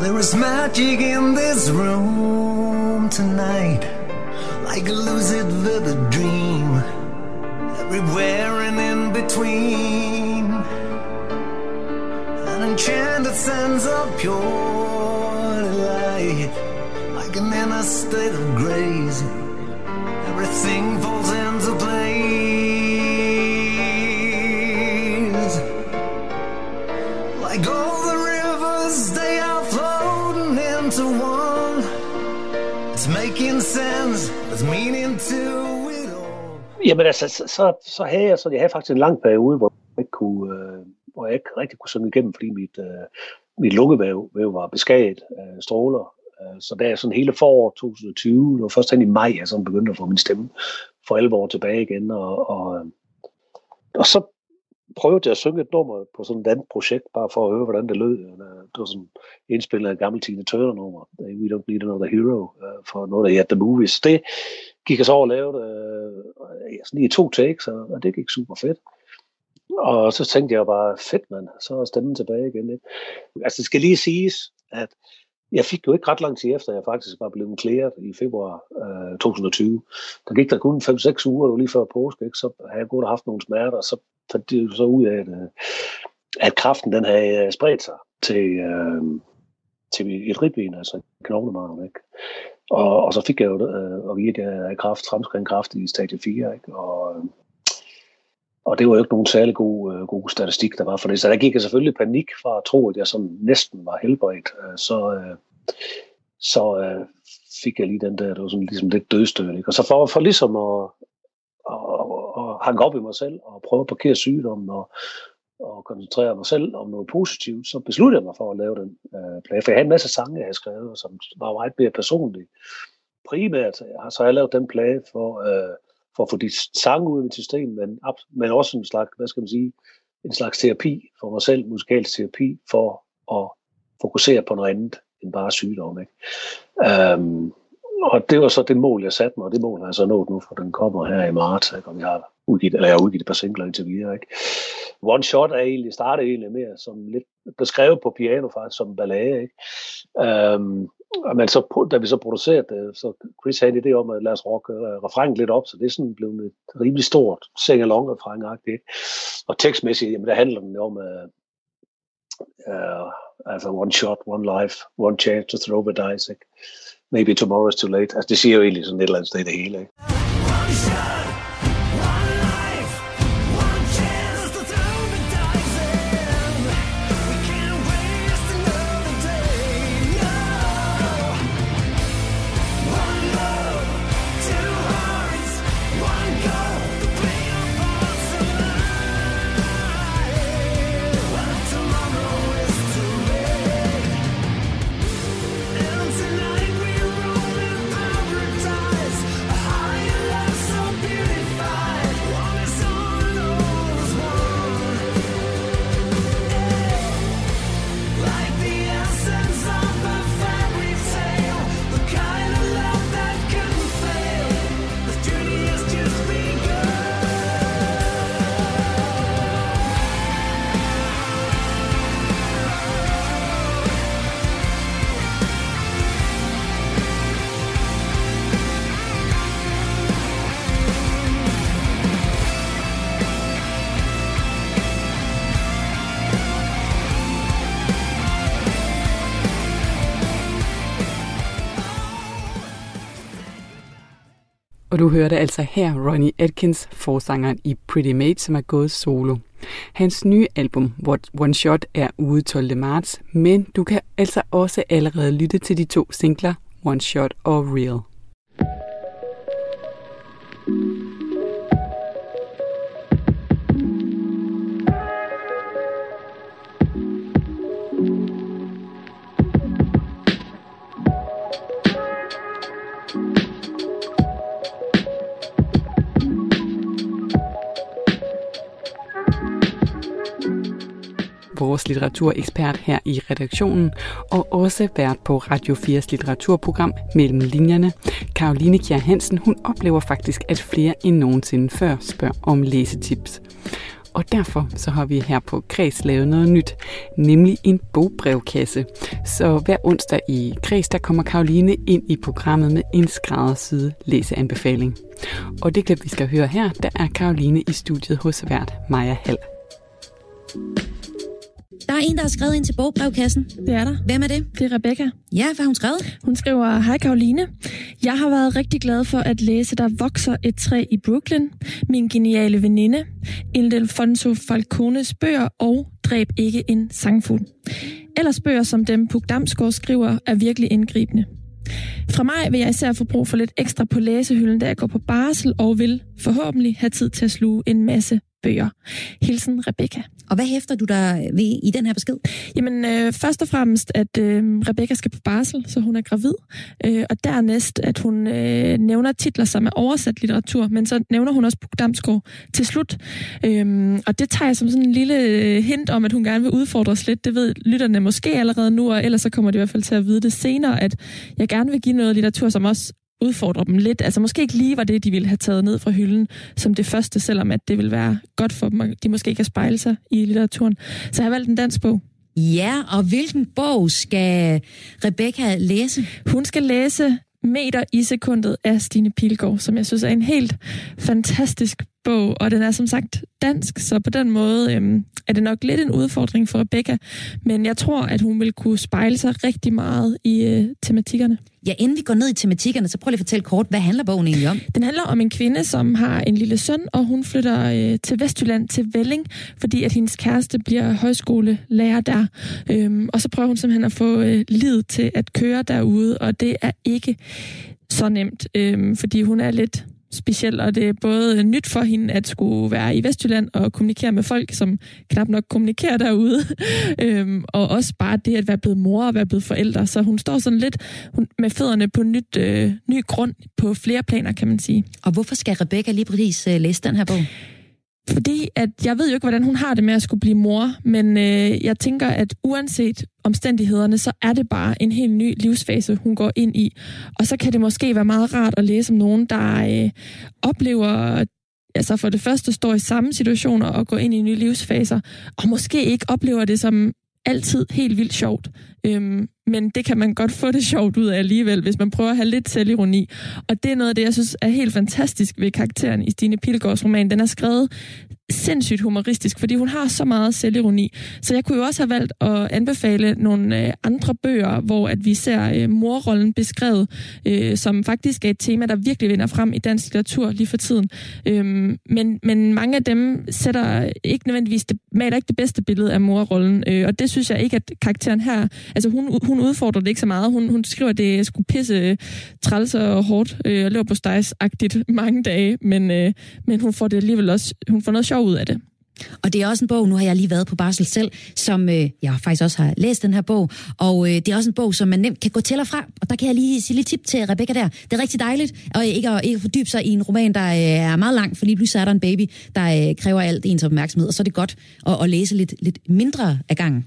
There is magic in this room tonight Like a lucid vivid dream. Everywhere and in between. An enchanted sense of pure delight Like an inner state of grace. Everything falls into Jamen altså, så, så, så havde jeg, så jeg havde faktisk en lang periode, hvor jeg ikke kunne, øh, hvor jeg ikke rigtig kunne synge igennem, fordi mit, øh, mit lungevæv var beskadiget af stråler. Øh, så da jeg sådan hele forår 2020, det var først hen i maj, jeg sådan begyndte at få min stemme for alvor tilbage igen. Og, og, øh, og så prøvede jeg at synge et nummer på sådan et andet projekt, bare for at høre, hvordan det lød. Øh, det var sådan indspillet af gammel Tina Turner-nummer, We Don't Need Another Hero, for noget af The Movies. Det gik jeg så over og lavede øh, sådan i to takes, og det gik super fedt. Og så tænkte jeg bare, fedt mand, så er stemmen tilbage igen. Ikke? Altså det skal lige siges, at jeg fik jo ikke ret lang tid efter, at jeg faktisk var blevet klæret i februar øh, 2020. Der gik der kun 5-6 uger, det var lige før påske, ikke? så havde jeg godt haft nogle smerter, og så fandt det så ud af, at, øh, at kraften den havde øh, spredt sig til, øh, til et ribben, altså knoglemarven. Ikke? Og, og så fik jeg jo øh, at vide, at jeg havde kraft, fremskridt kraft i stadie 4, ikke? Og, øh, og det var jo ikke nogen særlig god, øh, god statistik, der var for det. Så der gik jeg selvfølgelig panik fra at tro, at jeg sådan næsten var helbredt. Øh, så øh, så øh, fik jeg lige den der, det var sådan ligesom lidt dødstød. Ikke? Og så for, for ligesom at, at, at hanke op i mig selv og prøve at parkere sygdommen og, og koncentrere mig selv om noget positivt, så besluttede jeg mig for at lave den øh, plade. For jeg havde en masse sange, jeg havde skrevet, som var meget mere personlige. Primært øh, så har jeg lavet den plade for... Øh, for at få de sange ud af mit system, men, men også en slags, hvad skal man sige, en slags terapi for mig selv, musikalsk terapi, for at fokusere på noget andet end bare sygdom. Ikke? Øhm, og det var så det mål, jeg satte mig, og det mål har jeg så nået nu, for den kommer her i marts, ikke? og vi har udgivet, eller jeg har udgivet et par singler indtil videre. Ikke? One Shot er egentlig, startede egentlig mere som lidt, beskrevet på piano faktisk som ballade. Ikke? Øhm, men så, da vi så producerede det, så Chris havde en idé om, at lade os rocke øh, uh, refrængen lidt op, så det er sådan blevet et rimelig stort sing-along refræng ikke? Og tekstmæssigt, jamen der handler den om, uh, uh, altså one shot, one life, one chance to throw the dice, ikke? Maybe tomorrow is too late. Altså det siger jo egentlig sådan et eller andet sted det hele, ikke?
Og du hørte altså her Ronnie Atkins, forsangeren i Pretty Mate, som er gået solo. Hans nye album, What One Shot, er ude 12. marts, men du kan altså også allerede lytte til de to singler, One Shot og Real. Vores litteraturekspert her i redaktionen, og også vært på Radio 4's litteraturprogram Mellem Linjerne. Karoline Kjær Hansen, hun oplever faktisk, at flere end nogensinde før spørger om læsetips. Og derfor så har vi her på Kreds lavet noget nyt, nemlig en bogbrevkasse. Så hver onsdag i Kreds, der kommer Karoline ind i programmet med en skræddersyde læseanbefaling. Og det klip, vi skal høre her, der er Karoline i studiet hos vært Maja Hall.
Der er en, der har skrevet ind til bogbrevkassen.
Det er der.
Hvem er det?
Det er Rebecca.
Ja, hvad har hun skrevet?
Hun skriver, Hej Karoline. Jeg har været rigtig glad for at læse Der vokser et træ i Brooklyn, Min geniale veninde, Ildefonso Falcones bøger og Dræb ikke en sangfugl. Ellers bøger som dem Puk Damsgaard skriver er virkelig indgribende. Fra mig vil jeg især få brug for lidt ekstra på læsehylden, da jeg går på barsel og vil forhåbentlig have tid til at sluge en masse bøger. Hilsen Rebecca.
Og hvad hæfter du der ved i den her besked?
Jamen, øh, først og fremmest, at øh, Rebecca skal på barsel, så hun er gravid. Øh, og dernæst, at hun øh, nævner titler, som er oversat litteratur, men så nævner hun også Damsgaard til slut. Øh, og det tager jeg som sådan en lille øh, hint om, at hun gerne vil udfordres lidt. Det ved lytterne måske allerede nu, og ellers så kommer de i hvert fald til at vide det senere, at jeg gerne vil give noget litteratur, som også udfordre dem lidt. Altså måske ikke lige var det, de ville have taget ned fra hylden som det første, selvom at det vil være godt for dem, de måske ikke kan spejle sig i litteraturen. Så jeg har valgt en dansk bog.
Ja, og hvilken bog skal Rebecca læse?
Hun skal læse Meter i sekundet af Stine Pilgaard, som jeg synes er en helt fantastisk bog, og den er som sagt dansk, så på den måde øhm, er det nok lidt en udfordring for Rebecca, men jeg tror, at hun vil kunne spejle sig rigtig meget i øh, tematikkerne.
Ja, inden vi går ned i tematikkerne, så prøv lige at fortælle kort, hvad handler bogen egentlig om?
Den handler om en kvinde, som har en lille søn, og hun flytter øh, til Vestjylland, til Velling, fordi at hendes kæreste bliver højskolelærer der. Øhm, og så prøver hun simpelthen at få øh, livet til at køre derude, og det er ikke så nemt, øh, fordi hun er lidt speciel, og det er både nyt for hende at skulle være i Vestjylland og kommunikere med folk, som knap nok kommunikerer derude, øhm, og også bare det at være blevet mor og være blevet forældre. Så hun står sådan lidt med fødderne på nyt, øh, ny grund på flere planer, kan man sige.
Og hvorfor skal Rebecca lige præcis øh, læse den her bog?
Fordi at jeg ved jo ikke, hvordan hun har det med at skulle blive mor, men øh, jeg tænker, at uanset omstændighederne, så er det bare en helt ny livsfase, hun går ind i. Og så kan det måske være meget rart at læse om nogen, der øh, oplever altså for det første står i samme situationer og går ind i nye livsfaser, og måske ikke oplever det som altid helt vildt sjovt. Øhm, men det kan man godt få det sjovt ud af alligevel, hvis man prøver at have lidt selvironi. Og det er noget af det, jeg synes er helt fantastisk ved karakteren i Stine Pilgaards roman. Den er skrevet sindssygt humoristisk, fordi hun har så meget selvironi. Så jeg kunne jo også have valgt at anbefale nogle øh, andre bøger, hvor at vi ser øh, morrollen beskrevet, øh, som faktisk er et tema, der virkelig vinder frem i dansk litteratur lige for tiden. Øhm, men, men mange af dem sætter ikke nødvendigvis det, maler ikke det bedste billede af morrollen, øh, og det synes jeg ikke, at karakteren her, altså hun, hun udfordrer det ikke så meget. Hun, hun skriver, at det skulle pisse øh, træls og hårdt, øh, og løber på agtigt mange dage, men, øh, men hun får det alligevel også, hun får noget sjov ud af det.
Og det er også en bog, nu har jeg lige været på barsel selv, som øh, jeg faktisk også har læst den her bog, og øh, det er også en bog, som man nemt kan gå til og fra, og der kan jeg lige sige lidt tip til Rebecca der. Det er rigtig dejligt, og ikke at, ikke at fordybe sig i en roman, der øh, er meget lang, for lige pludselig er der en baby, der øh, kræver alt ens opmærksomhed, og så er det godt at, at læse lidt, lidt mindre af gangen.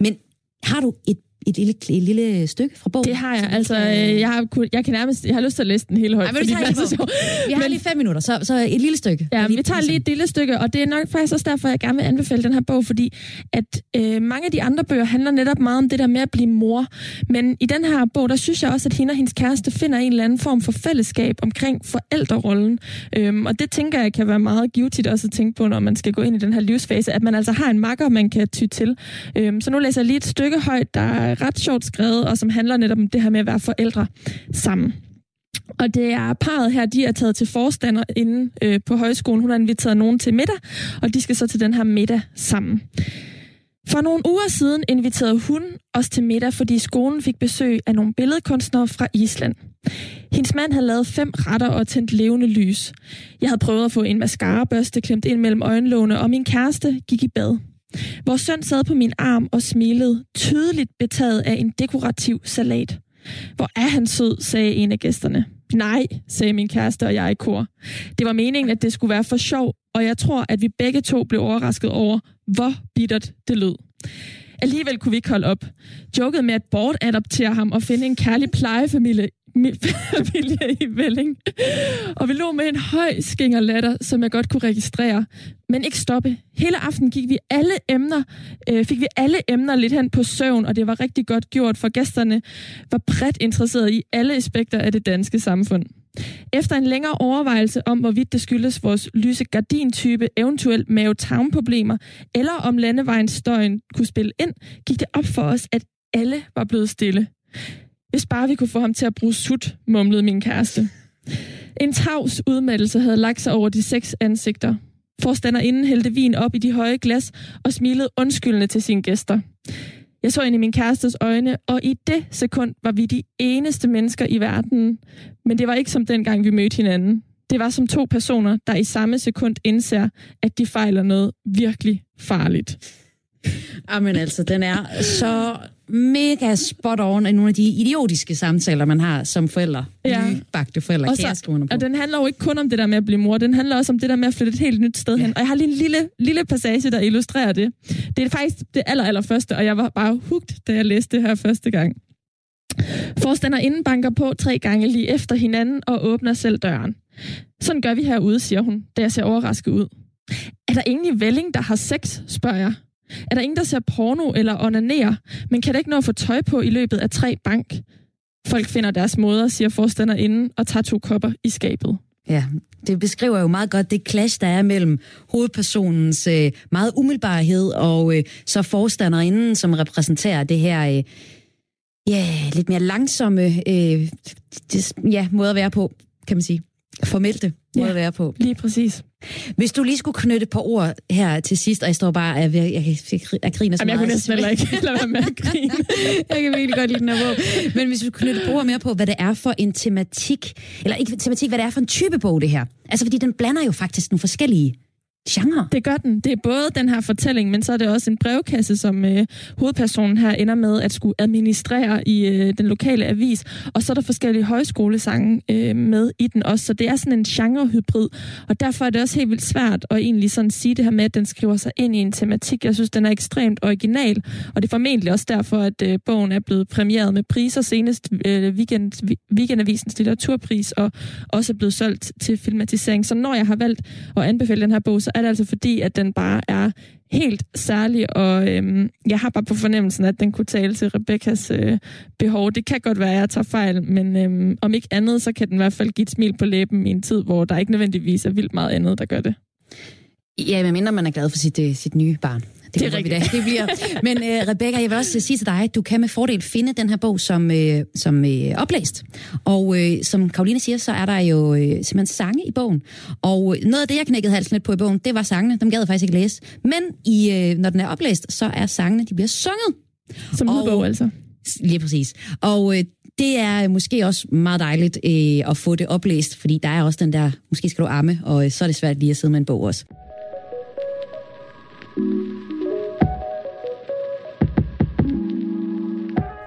Men har du et et lille, et lille stykke fra bogen?
Det har jeg. Altså, jeg, har, jeg kan nærmest, jeg har lyst til at læse den hele højt.
Ej, men det er så. Vi har men, lige fem minutter, så, så et lille stykke.
Ja, vi tager lige et lille stykke, og det er nok faktisk også derfor, jeg gerne vil anbefale den her bog, fordi at øh, mange af de andre bøger handler netop meget om det der med at blive mor. Men i den her bog, der synes jeg også, at hende og hendes kæreste finder en eller anden form for fællesskab omkring forældrerollen. Øhm, og det tænker jeg kan være meget givetigt også at tænke på, når man skal gå ind i den her livsfase, at man altså har en makker, man kan ty til. Øhm, så nu læser jeg lige et stykke højt, der er ret sjovt skrevet, og som handler netop om det her med at være forældre sammen. Og det er parret her, de er taget til forstander inde øh, på højskolen. Hun har inviteret nogen til middag, og de skal så til den her middag sammen. For nogle uger siden inviterede hun os til middag, fordi skolen fik besøg af nogle billedkunstnere fra Island. Hendes mand havde lavet fem retter og tændt levende lys. Jeg havde prøvet at få en mascarabørste klemt ind mellem øjenlågene, og min kæreste gik i bad. Vores søn sad på min arm og smilede, tydeligt betaget af en dekorativ salat. Hvor er han sød, sagde en af gæsterne. Nej, sagde min kæreste og jeg i kor. Det var meningen, at det skulle være for sjov, og jeg tror, at vi begge to blev overrasket over, hvor bittert det lød. Alligevel kunne vi ikke holde op. Jokede med at bortadoptere ham og finde en kærlig plejefamilie familie i Velling. Og vi lå med en høj latter, som jeg godt kunne registrere. Men ikke stoppe. Hele aften gik vi alle emner, øh, fik vi alle emner lidt hen på søvn, og det var rigtig godt gjort, for gæsterne var bredt interesseret i alle aspekter af det danske samfund. Efter en længere overvejelse om, hvorvidt det skyldes vores lyse gardintype, eventuelt mave problemer eller om landevejens støjen kunne spille ind, gik det op for os, at alle var blevet stille. Hvis bare vi kunne få ham til at bruge sut, mumlede min kæreste. En tavs udmattelse havde lagt sig over de seks ansigter. Forstanderinden hældte vin op i de høje glas og smilede undskyldende til sine gæster. Jeg så ind i min kærestes øjne, og i det sekund var vi de eneste mennesker i verden. Men det var ikke som dengang, vi mødte hinanden. Det var som to personer, der i samme sekund indser, at de fejler noget virkelig farligt.
Amen altså, den er så mega spot on i nogle af de idiotiske samtaler, man har som forældre. Ja. Nybagte forældre, og, så, på.
og den handler jo ikke kun om det der med at blive mor, den handler også om det der med at flytte et helt nyt sted ja. hen. Og jeg har lige en lille, lille passage, der illustrerer det. Det er faktisk det aller, aller første, og jeg var bare hugt, da jeg læste det her første gang. inden banker på tre gange lige efter hinanden og åbner selv døren. Sådan gør vi herude, siger hun, da jeg ser overrasket ud. Er der ingen i Velling, der har sex, spørger jeg. Er der ingen, der ser porno eller onanerer, men kan det ikke nå at få tøj på i løbet af tre bank? Folk finder deres måder, siger forstanderinden, og tager to kopper i skabet.
Ja, det beskriver jo meget godt det clash, der er mellem hovedpersonens øh, meget umiddelbarhed og øh, så forstanderinden, som repræsenterer det her øh, ja, lidt mere langsomme øh, det, ja, måde at være på, kan man sige. Formelte måde ja, at være på.
lige præcis.
Hvis du lige skulle knytte et par ord her til sidst, og jeg står bare, jeg, jeg, jeg, jeg griner så
Jamen, meget. Jeg kunne næsten heller ikke lade være med at grine.
jeg kan virkelig godt lide den her bog. Men hvis du kunne knytte et ord mere på, hvad det er for en tematik, eller ikke tematik, hvad det er for en type bog, det her. Altså, fordi den blander jo faktisk nogle forskellige genre.
Det gør den. Det er både den her fortælling, men så er det også en brevkasse, som øh, hovedpersonen her ender med at skulle administrere i øh, den lokale avis. Og så er der forskellige højskolesange øh, med i den også. Så det er sådan en genrehybrid. Og derfor er det også helt vildt svært at egentlig sådan sige det her med, at den skriver sig ind i en tematik. Jeg synes, den er ekstremt original. Og det er formentlig også derfor, at øh, bogen er blevet præmieret med priser senest øh, weekend, Weekendavisens litteraturpris, og også er blevet solgt til filmatisering. Så når jeg har valgt at anbefale den her bog, så er det altså fordi, at den bare er helt særlig, og øhm, jeg har bare på fornemmelsen, at den kunne tale til Rebekkas øh, behov. Det kan godt være, at jeg tager fejl, men øhm, om ikke andet, så kan den i hvert fald give et smil på læben i en tid, hvor der ikke nødvendigvis er vildt meget andet, der gør det.
Ja, men mindre man er glad for sit, øh, sit nye barn. Det, det er rigtigt. Det bliver. Men uh, Rebecca, jeg vil også sige til dig, at du kan med fordel finde den her bog som, uh, som uh, oplæst. Og uh, som Karoline siger, så er der jo uh, simpelthen sange i bogen. Og uh, noget af det, jeg knækkede halsen lidt på i bogen, det var sangene. Dem gad jeg faktisk ikke læse. Men i, uh, når den er oplæst, så er sangene, de bliver sunget.
Som lydbog altså?
Lige præcis. Og uh, det er måske også meget dejligt uh, at få det oplæst, fordi der er også den der, måske skal du arme, og uh, så er det svært lige at sidde med en bog også.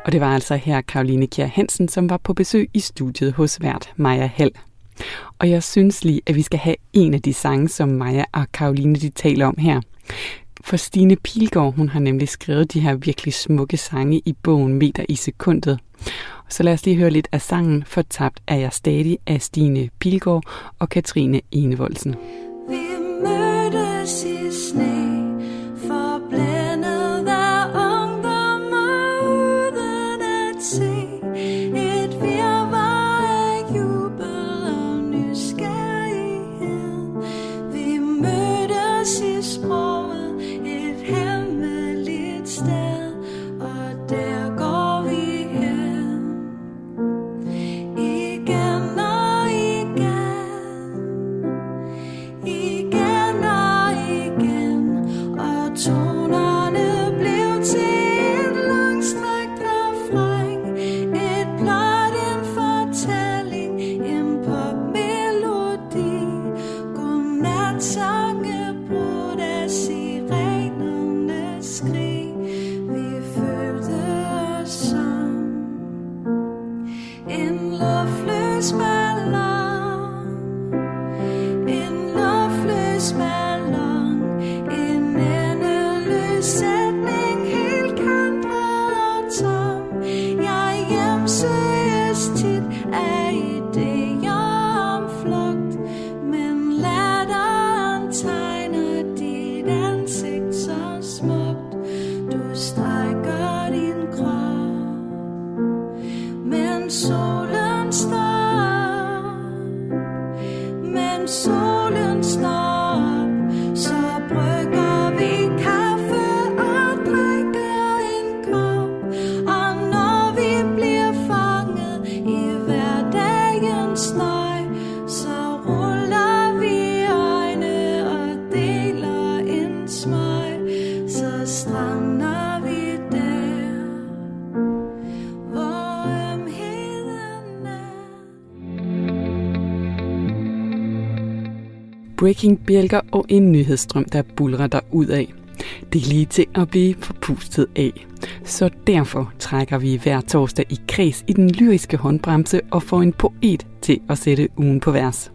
Og det var altså her Karoline Kjær Hansen, som var på besøg i studiet hos vært Maja Hall. Og jeg synes lige, at vi skal have en af de sange, som Maja og Karoline de taler om her. For Stine Pilgaard, hun har nemlig skrevet de her virkelig smukke sange i bogen Meter i sekundet. Så lad os lige høre lidt af sangen Fortabt er jeg stadig af Stine Pilgaard og Katrine Enevoldsen. Breaking-bjælker og en nyhedsstrøm, der bulrer der ud af. Det er lige til at blive forpustet af. Så derfor trækker vi hver torsdag i kreds i den lyriske håndbremse og får en poet til at sætte ugen på vers.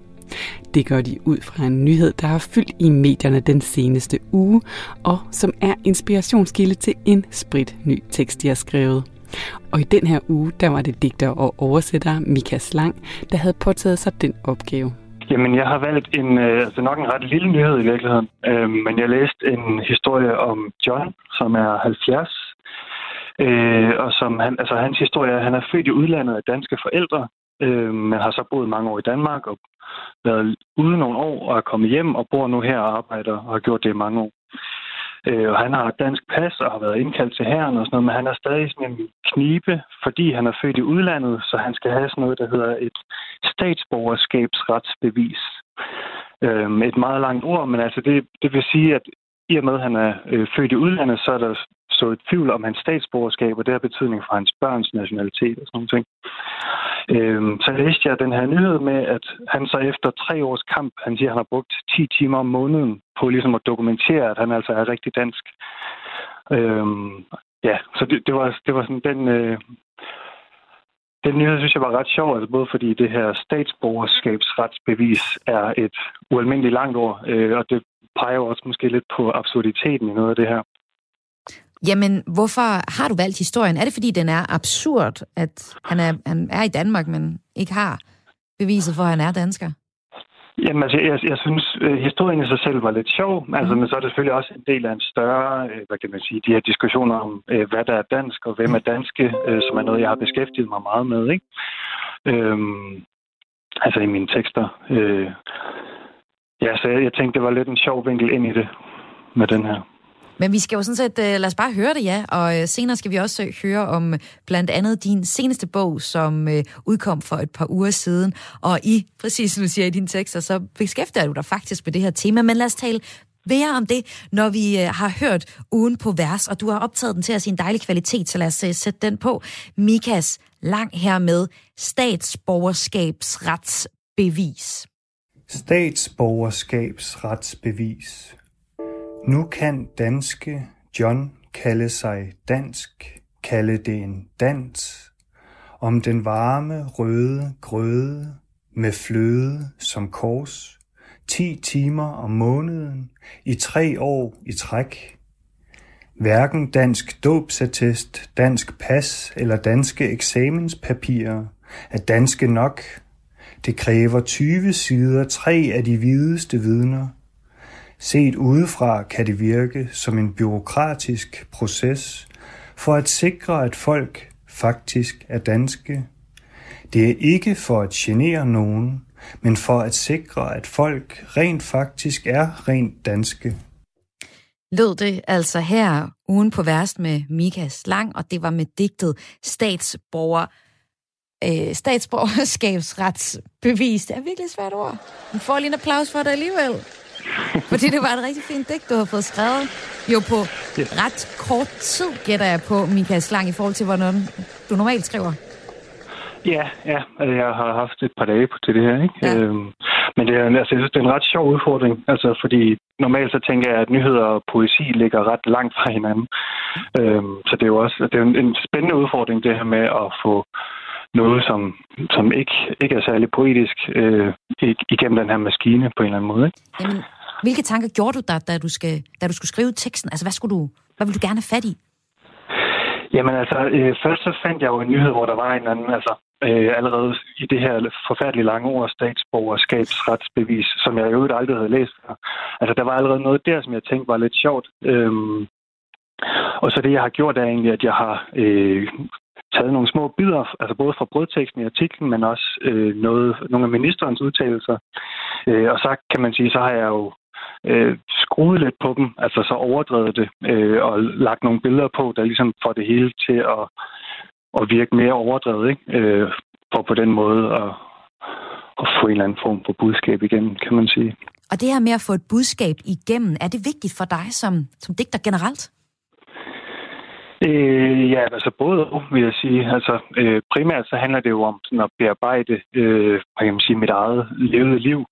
Det gør de ud fra en nyhed, der har fyldt i medierne den seneste uge, og som er inspirationskilde til en sprit ny tekst, de har skrevet. Og i den her uge, der var det digter og oversætter Mika Slang, der havde påtaget sig den opgave.
Jamen, jeg har valgt en, øh, altså nok en ret lille nyhed i virkeligheden, øh, men jeg læste en historie om John, som er 70, øh, og som han, altså hans historie er, han er født i udlandet af danske forældre, øh, men har så boet mange år i Danmark og været ude nogle år og er kommet hjem og bor nu her og arbejder og har gjort det i mange år. Øh, og han har dansk pas og har været indkaldt til herren og sådan noget, men han er stadig sådan en knibe, fordi han er født i udlandet, så han skal have sådan noget, der hedder et statsborgerskabsretsbevis. Øh, et meget langt ord, men altså det, det vil sige, at i og med, at han er øh, født i udlandet, så er der så et tvivl om hans statsborgerskab, og det har betydning for hans børns nationalitet og sådan noget. Øhm, så læste jeg den her nyhed med, at han så efter tre års kamp, han siger, at han har brugt 10 timer om måneden på ligesom at dokumentere, at han altså er rigtig dansk. Øh, ja, så det, det, var, det var sådan den... Øh, den nyhed synes jeg var ret sjov, altså både fordi det her statsborgerskabsretsbevis er et ualmindeligt langt ord, øh, og det peger jo også måske lidt på absurditeten i noget af det her.
Jamen, hvorfor har du valgt historien? Er det, fordi den er absurd, at han er, han er i Danmark, men ikke har beviset for, at han er dansker?
Jamen, altså, jeg, jeg synes, øh, historien i sig selv var lidt sjov, altså, mm. men så er det selvfølgelig også en del af en større, øh, hvad kan man sige, de her diskussioner om, øh, hvad der er dansk, og hvem er danske, øh, som er noget, jeg har beskæftiget mig meget med, ikke? Øhm, altså i mine tekster. Øh, ja, så jeg, jeg tænkte, det var lidt en sjov vinkel ind i det med den her.
Men vi skal jo sådan set, uh, lad os bare høre det, ja. Og uh, senere skal vi også uh, høre om blandt andet din seneste bog, som uh, udkom for et par uger siden. Og i, præcis som du siger i dine tekster, så beskæftiger du dig faktisk med det her tema. Men lad os tale mere om det, når vi uh, har hørt ugen på vers, og du har optaget den til at i en dejlig kvalitet, så lad os uh, sætte den på. Mikas lang her med statsborgerskabsretsbevis.
Statsborgerskabsretsbevis. Nu kan danske John kalde sig dansk, kalde det en dans, om den varme røde grøde med fløde som kors, ti timer om måneden, i tre år i træk. Hverken dansk dåbsattest, dansk pas eller danske eksamenspapirer er danske nok. Det kræver 20 sider, tre af de hvideste vidner, Set udefra kan det virke som en byråkratisk proces for at sikre, at folk faktisk er danske. Det er ikke for at genere nogen, men for at sikre, at folk rent faktisk er rent danske.
Lød det altså her ugen på værst med Mika Slang, og det var med digtet statsborger, øh, statsborgerskabsretsbevis. Det er virkelig svært ord. Vi får lige en applaus for det alligevel. Fordi det var et rigtig fint digt, du har fået skrevet. Jo på ret kort tid, gætter jeg på, Michael Slang, i forhold til, hvordan du normalt skriver.
Ja, ja. Altså, jeg har haft et par dage på til det her, ikke? Ja. Øhm, men det er, altså, jeg synes, det er en ret sjov udfordring, altså, fordi normalt så tænker jeg, at nyheder og poesi ligger ret langt fra hinanden. Øhm, så det er jo også det er en, en spændende udfordring, det her med at få noget, som, som ikke, ikke er særlig poetisk øh, igennem den her maskine på en eller anden måde. Ikke?
Jamen, hvilke tanker gjorde du dig, da du, skal, da du skulle skrive teksten? Altså, hvad, skulle du, hvad ville du gerne have fat i?
Jamen altså, øh, først så fandt jeg jo en nyhed, hvor der var en anden, altså øh, allerede i det her forfærdeligt lange ord, statsborgerskabsretsbevis, som jeg jo aldrig havde læst før. Altså, der var allerede noget der, som jeg tænkte var lidt sjovt. Øhm, og så det, jeg har gjort, er egentlig, at jeg har øh, taget nogle små bidder, altså både fra brødteksten i artiklen, men også øh, noget, nogle af ministerens udtalelser. Øh, og så kan man sige, så har jeg jo øh, skruet lidt på dem, altså så overdrevet det, øh, og lagt nogle billeder på, der ligesom får det hele til at, at virke mere overdrevet, ikke? Øh, for på den måde at, at få en eller anden form for budskab igen, kan man sige.
Og det her med at få et budskab igennem, er det vigtigt for dig som, som digter generelt?
Øh, ja, altså både og, vil jeg sige. Altså, øh, primært så handler det jo om sådan at bearbejde øh, kan man sige, mit eget levede liv.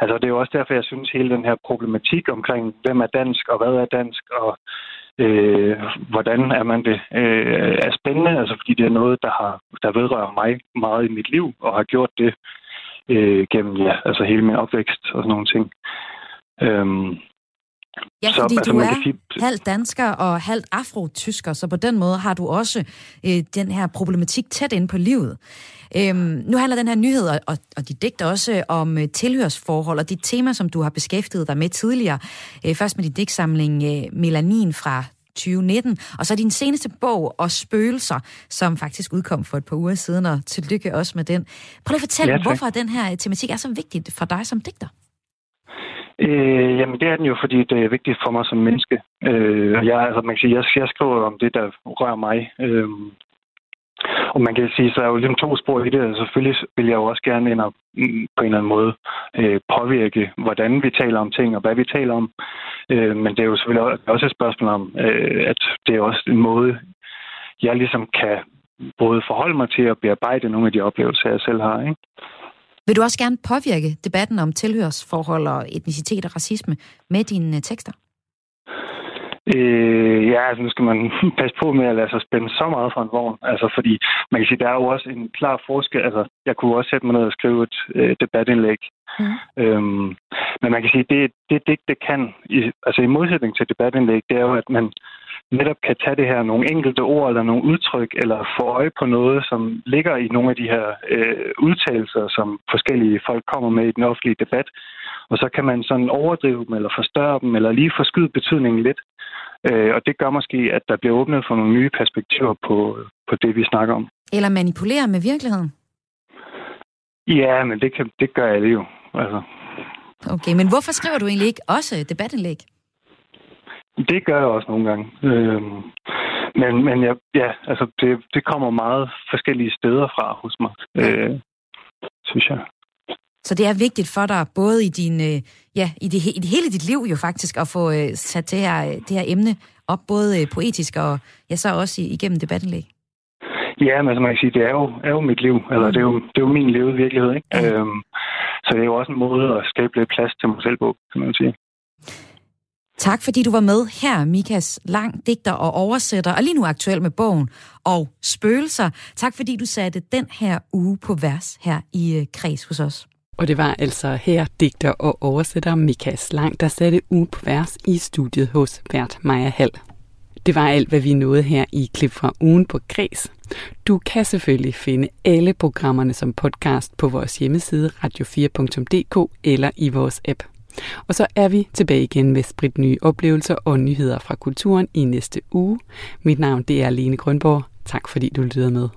Altså, det er jo også derfor, jeg synes, hele den her problematik omkring, hvem er dansk og hvad er dansk, og øh, hvordan er man det, øh, er spændende. Altså, fordi det er noget, der, har, der vedrører mig meget i mit liv, og har gjort det øh, gennem ja, altså hele min opvækst og sådan nogle ting. Øhm,
Ja, så, fordi altså, du er sige... halvt dansker og halvt afro-tysker, så på den måde har du også øh, den her problematik tæt ind på livet. Øhm, nu handler den her nyhed, og, og de digter også om øh, tilhørsforhold, og de tema, som du har beskæftiget dig med tidligere. Øh, først med din digtsamling øh, Melanin fra 2019, og så din seneste bog, Og Spøgelser, som faktisk udkom for et par uger siden, og tillykke også med den. Prøv at fortælle, ja, hvorfor den her tematik er så vigtig for dig som digter.
Øh, jamen, det er den jo, fordi det er vigtigt for mig som menneske. Øh, jeg, altså, man kan sige, jeg, jeg skriver om det, der rører mig. Øh, og man kan sige, så er jo ligesom to spor i det. Altså, selvfølgelig vil jeg jo også gerne ind og mm, på en eller anden måde øh, påvirke, hvordan vi taler om ting og hvad vi taler om. Øh, men det er jo selvfølgelig også et spørgsmål om, øh, at det er også en måde, jeg ligesom kan både forholde mig til at bearbejde nogle af de oplevelser, jeg selv har. Ikke?
Vil du også gerne påvirke debatten om tilhørsforhold og etnicitet og racisme med dine øh, tekster?
Øh, ja, altså nu skal man passe på med at lade sig spænde så meget fra en vogn. Altså, fordi man kan sige, der er jo også en klar forskel. Altså, jeg kunne også sætte mig ned og skrive et øh, debatindlæg. Mm. Øhm, men man kan sige, det, det digt, det kan, i, altså i modsætning til debatindlæg, det er jo, at man netop kan tage det her nogle enkelte ord eller nogle udtryk, eller få øje på noget, som ligger i nogle af de her øh, udtalelser, som forskellige folk kommer med i den offentlige debat. Og så kan man sådan overdrive dem, eller forstørre dem, eller lige forskyde betydningen lidt. Øh, og det gør måske, at der bliver åbnet for nogle nye perspektiver på, på det, vi snakker om.
Eller manipulere med virkeligheden?
Ja, men det, kan, det gør jeg jo. Altså.
Okay, men hvorfor skriver du egentlig ikke også debatindlæg?
Det gør jeg også nogle gange. Øhm, men men ja, ja altså det, det kommer meget forskellige steder fra hos mig, øh, synes jeg.
Så det er vigtigt for dig, både i, din, øh, ja, i, det, i det hele dit liv jo faktisk, at få øh, sat det her, det her emne op, både øh, poetisk og ja, så også igennem debatindlæg?
Ja, men altså man kan sige, det er jo, er jo mit liv, eller det er jo, det er jo min levede virkelighed, ikke? Ja. Øhm, så det er jo også en måde at skabe lidt plads til mig selv på, kan man sige.
Tak fordi du var med her, Mikas Lang, digter og oversætter, og lige nu aktuel med bogen og spøgelser. Tak fordi du satte den her uge på vers her i øh, Kreds hos os.
Og det var altså her digter og oversætter Mikas Lang, der satte uge på vers i studiet hos Bert Maja Hall. Det var alt, hvad vi nåede her i klip fra ugen på Græs. Du kan selvfølgelig finde alle programmerne som podcast på vores hjemmeside radio4.dk eller i vores app. Og så er vi tilbage igen med sprit nye oplevelser og nyheder fra kulturen i næste uge. Mit navn det er Lene Grønborg. Tak fordi du lyttede med.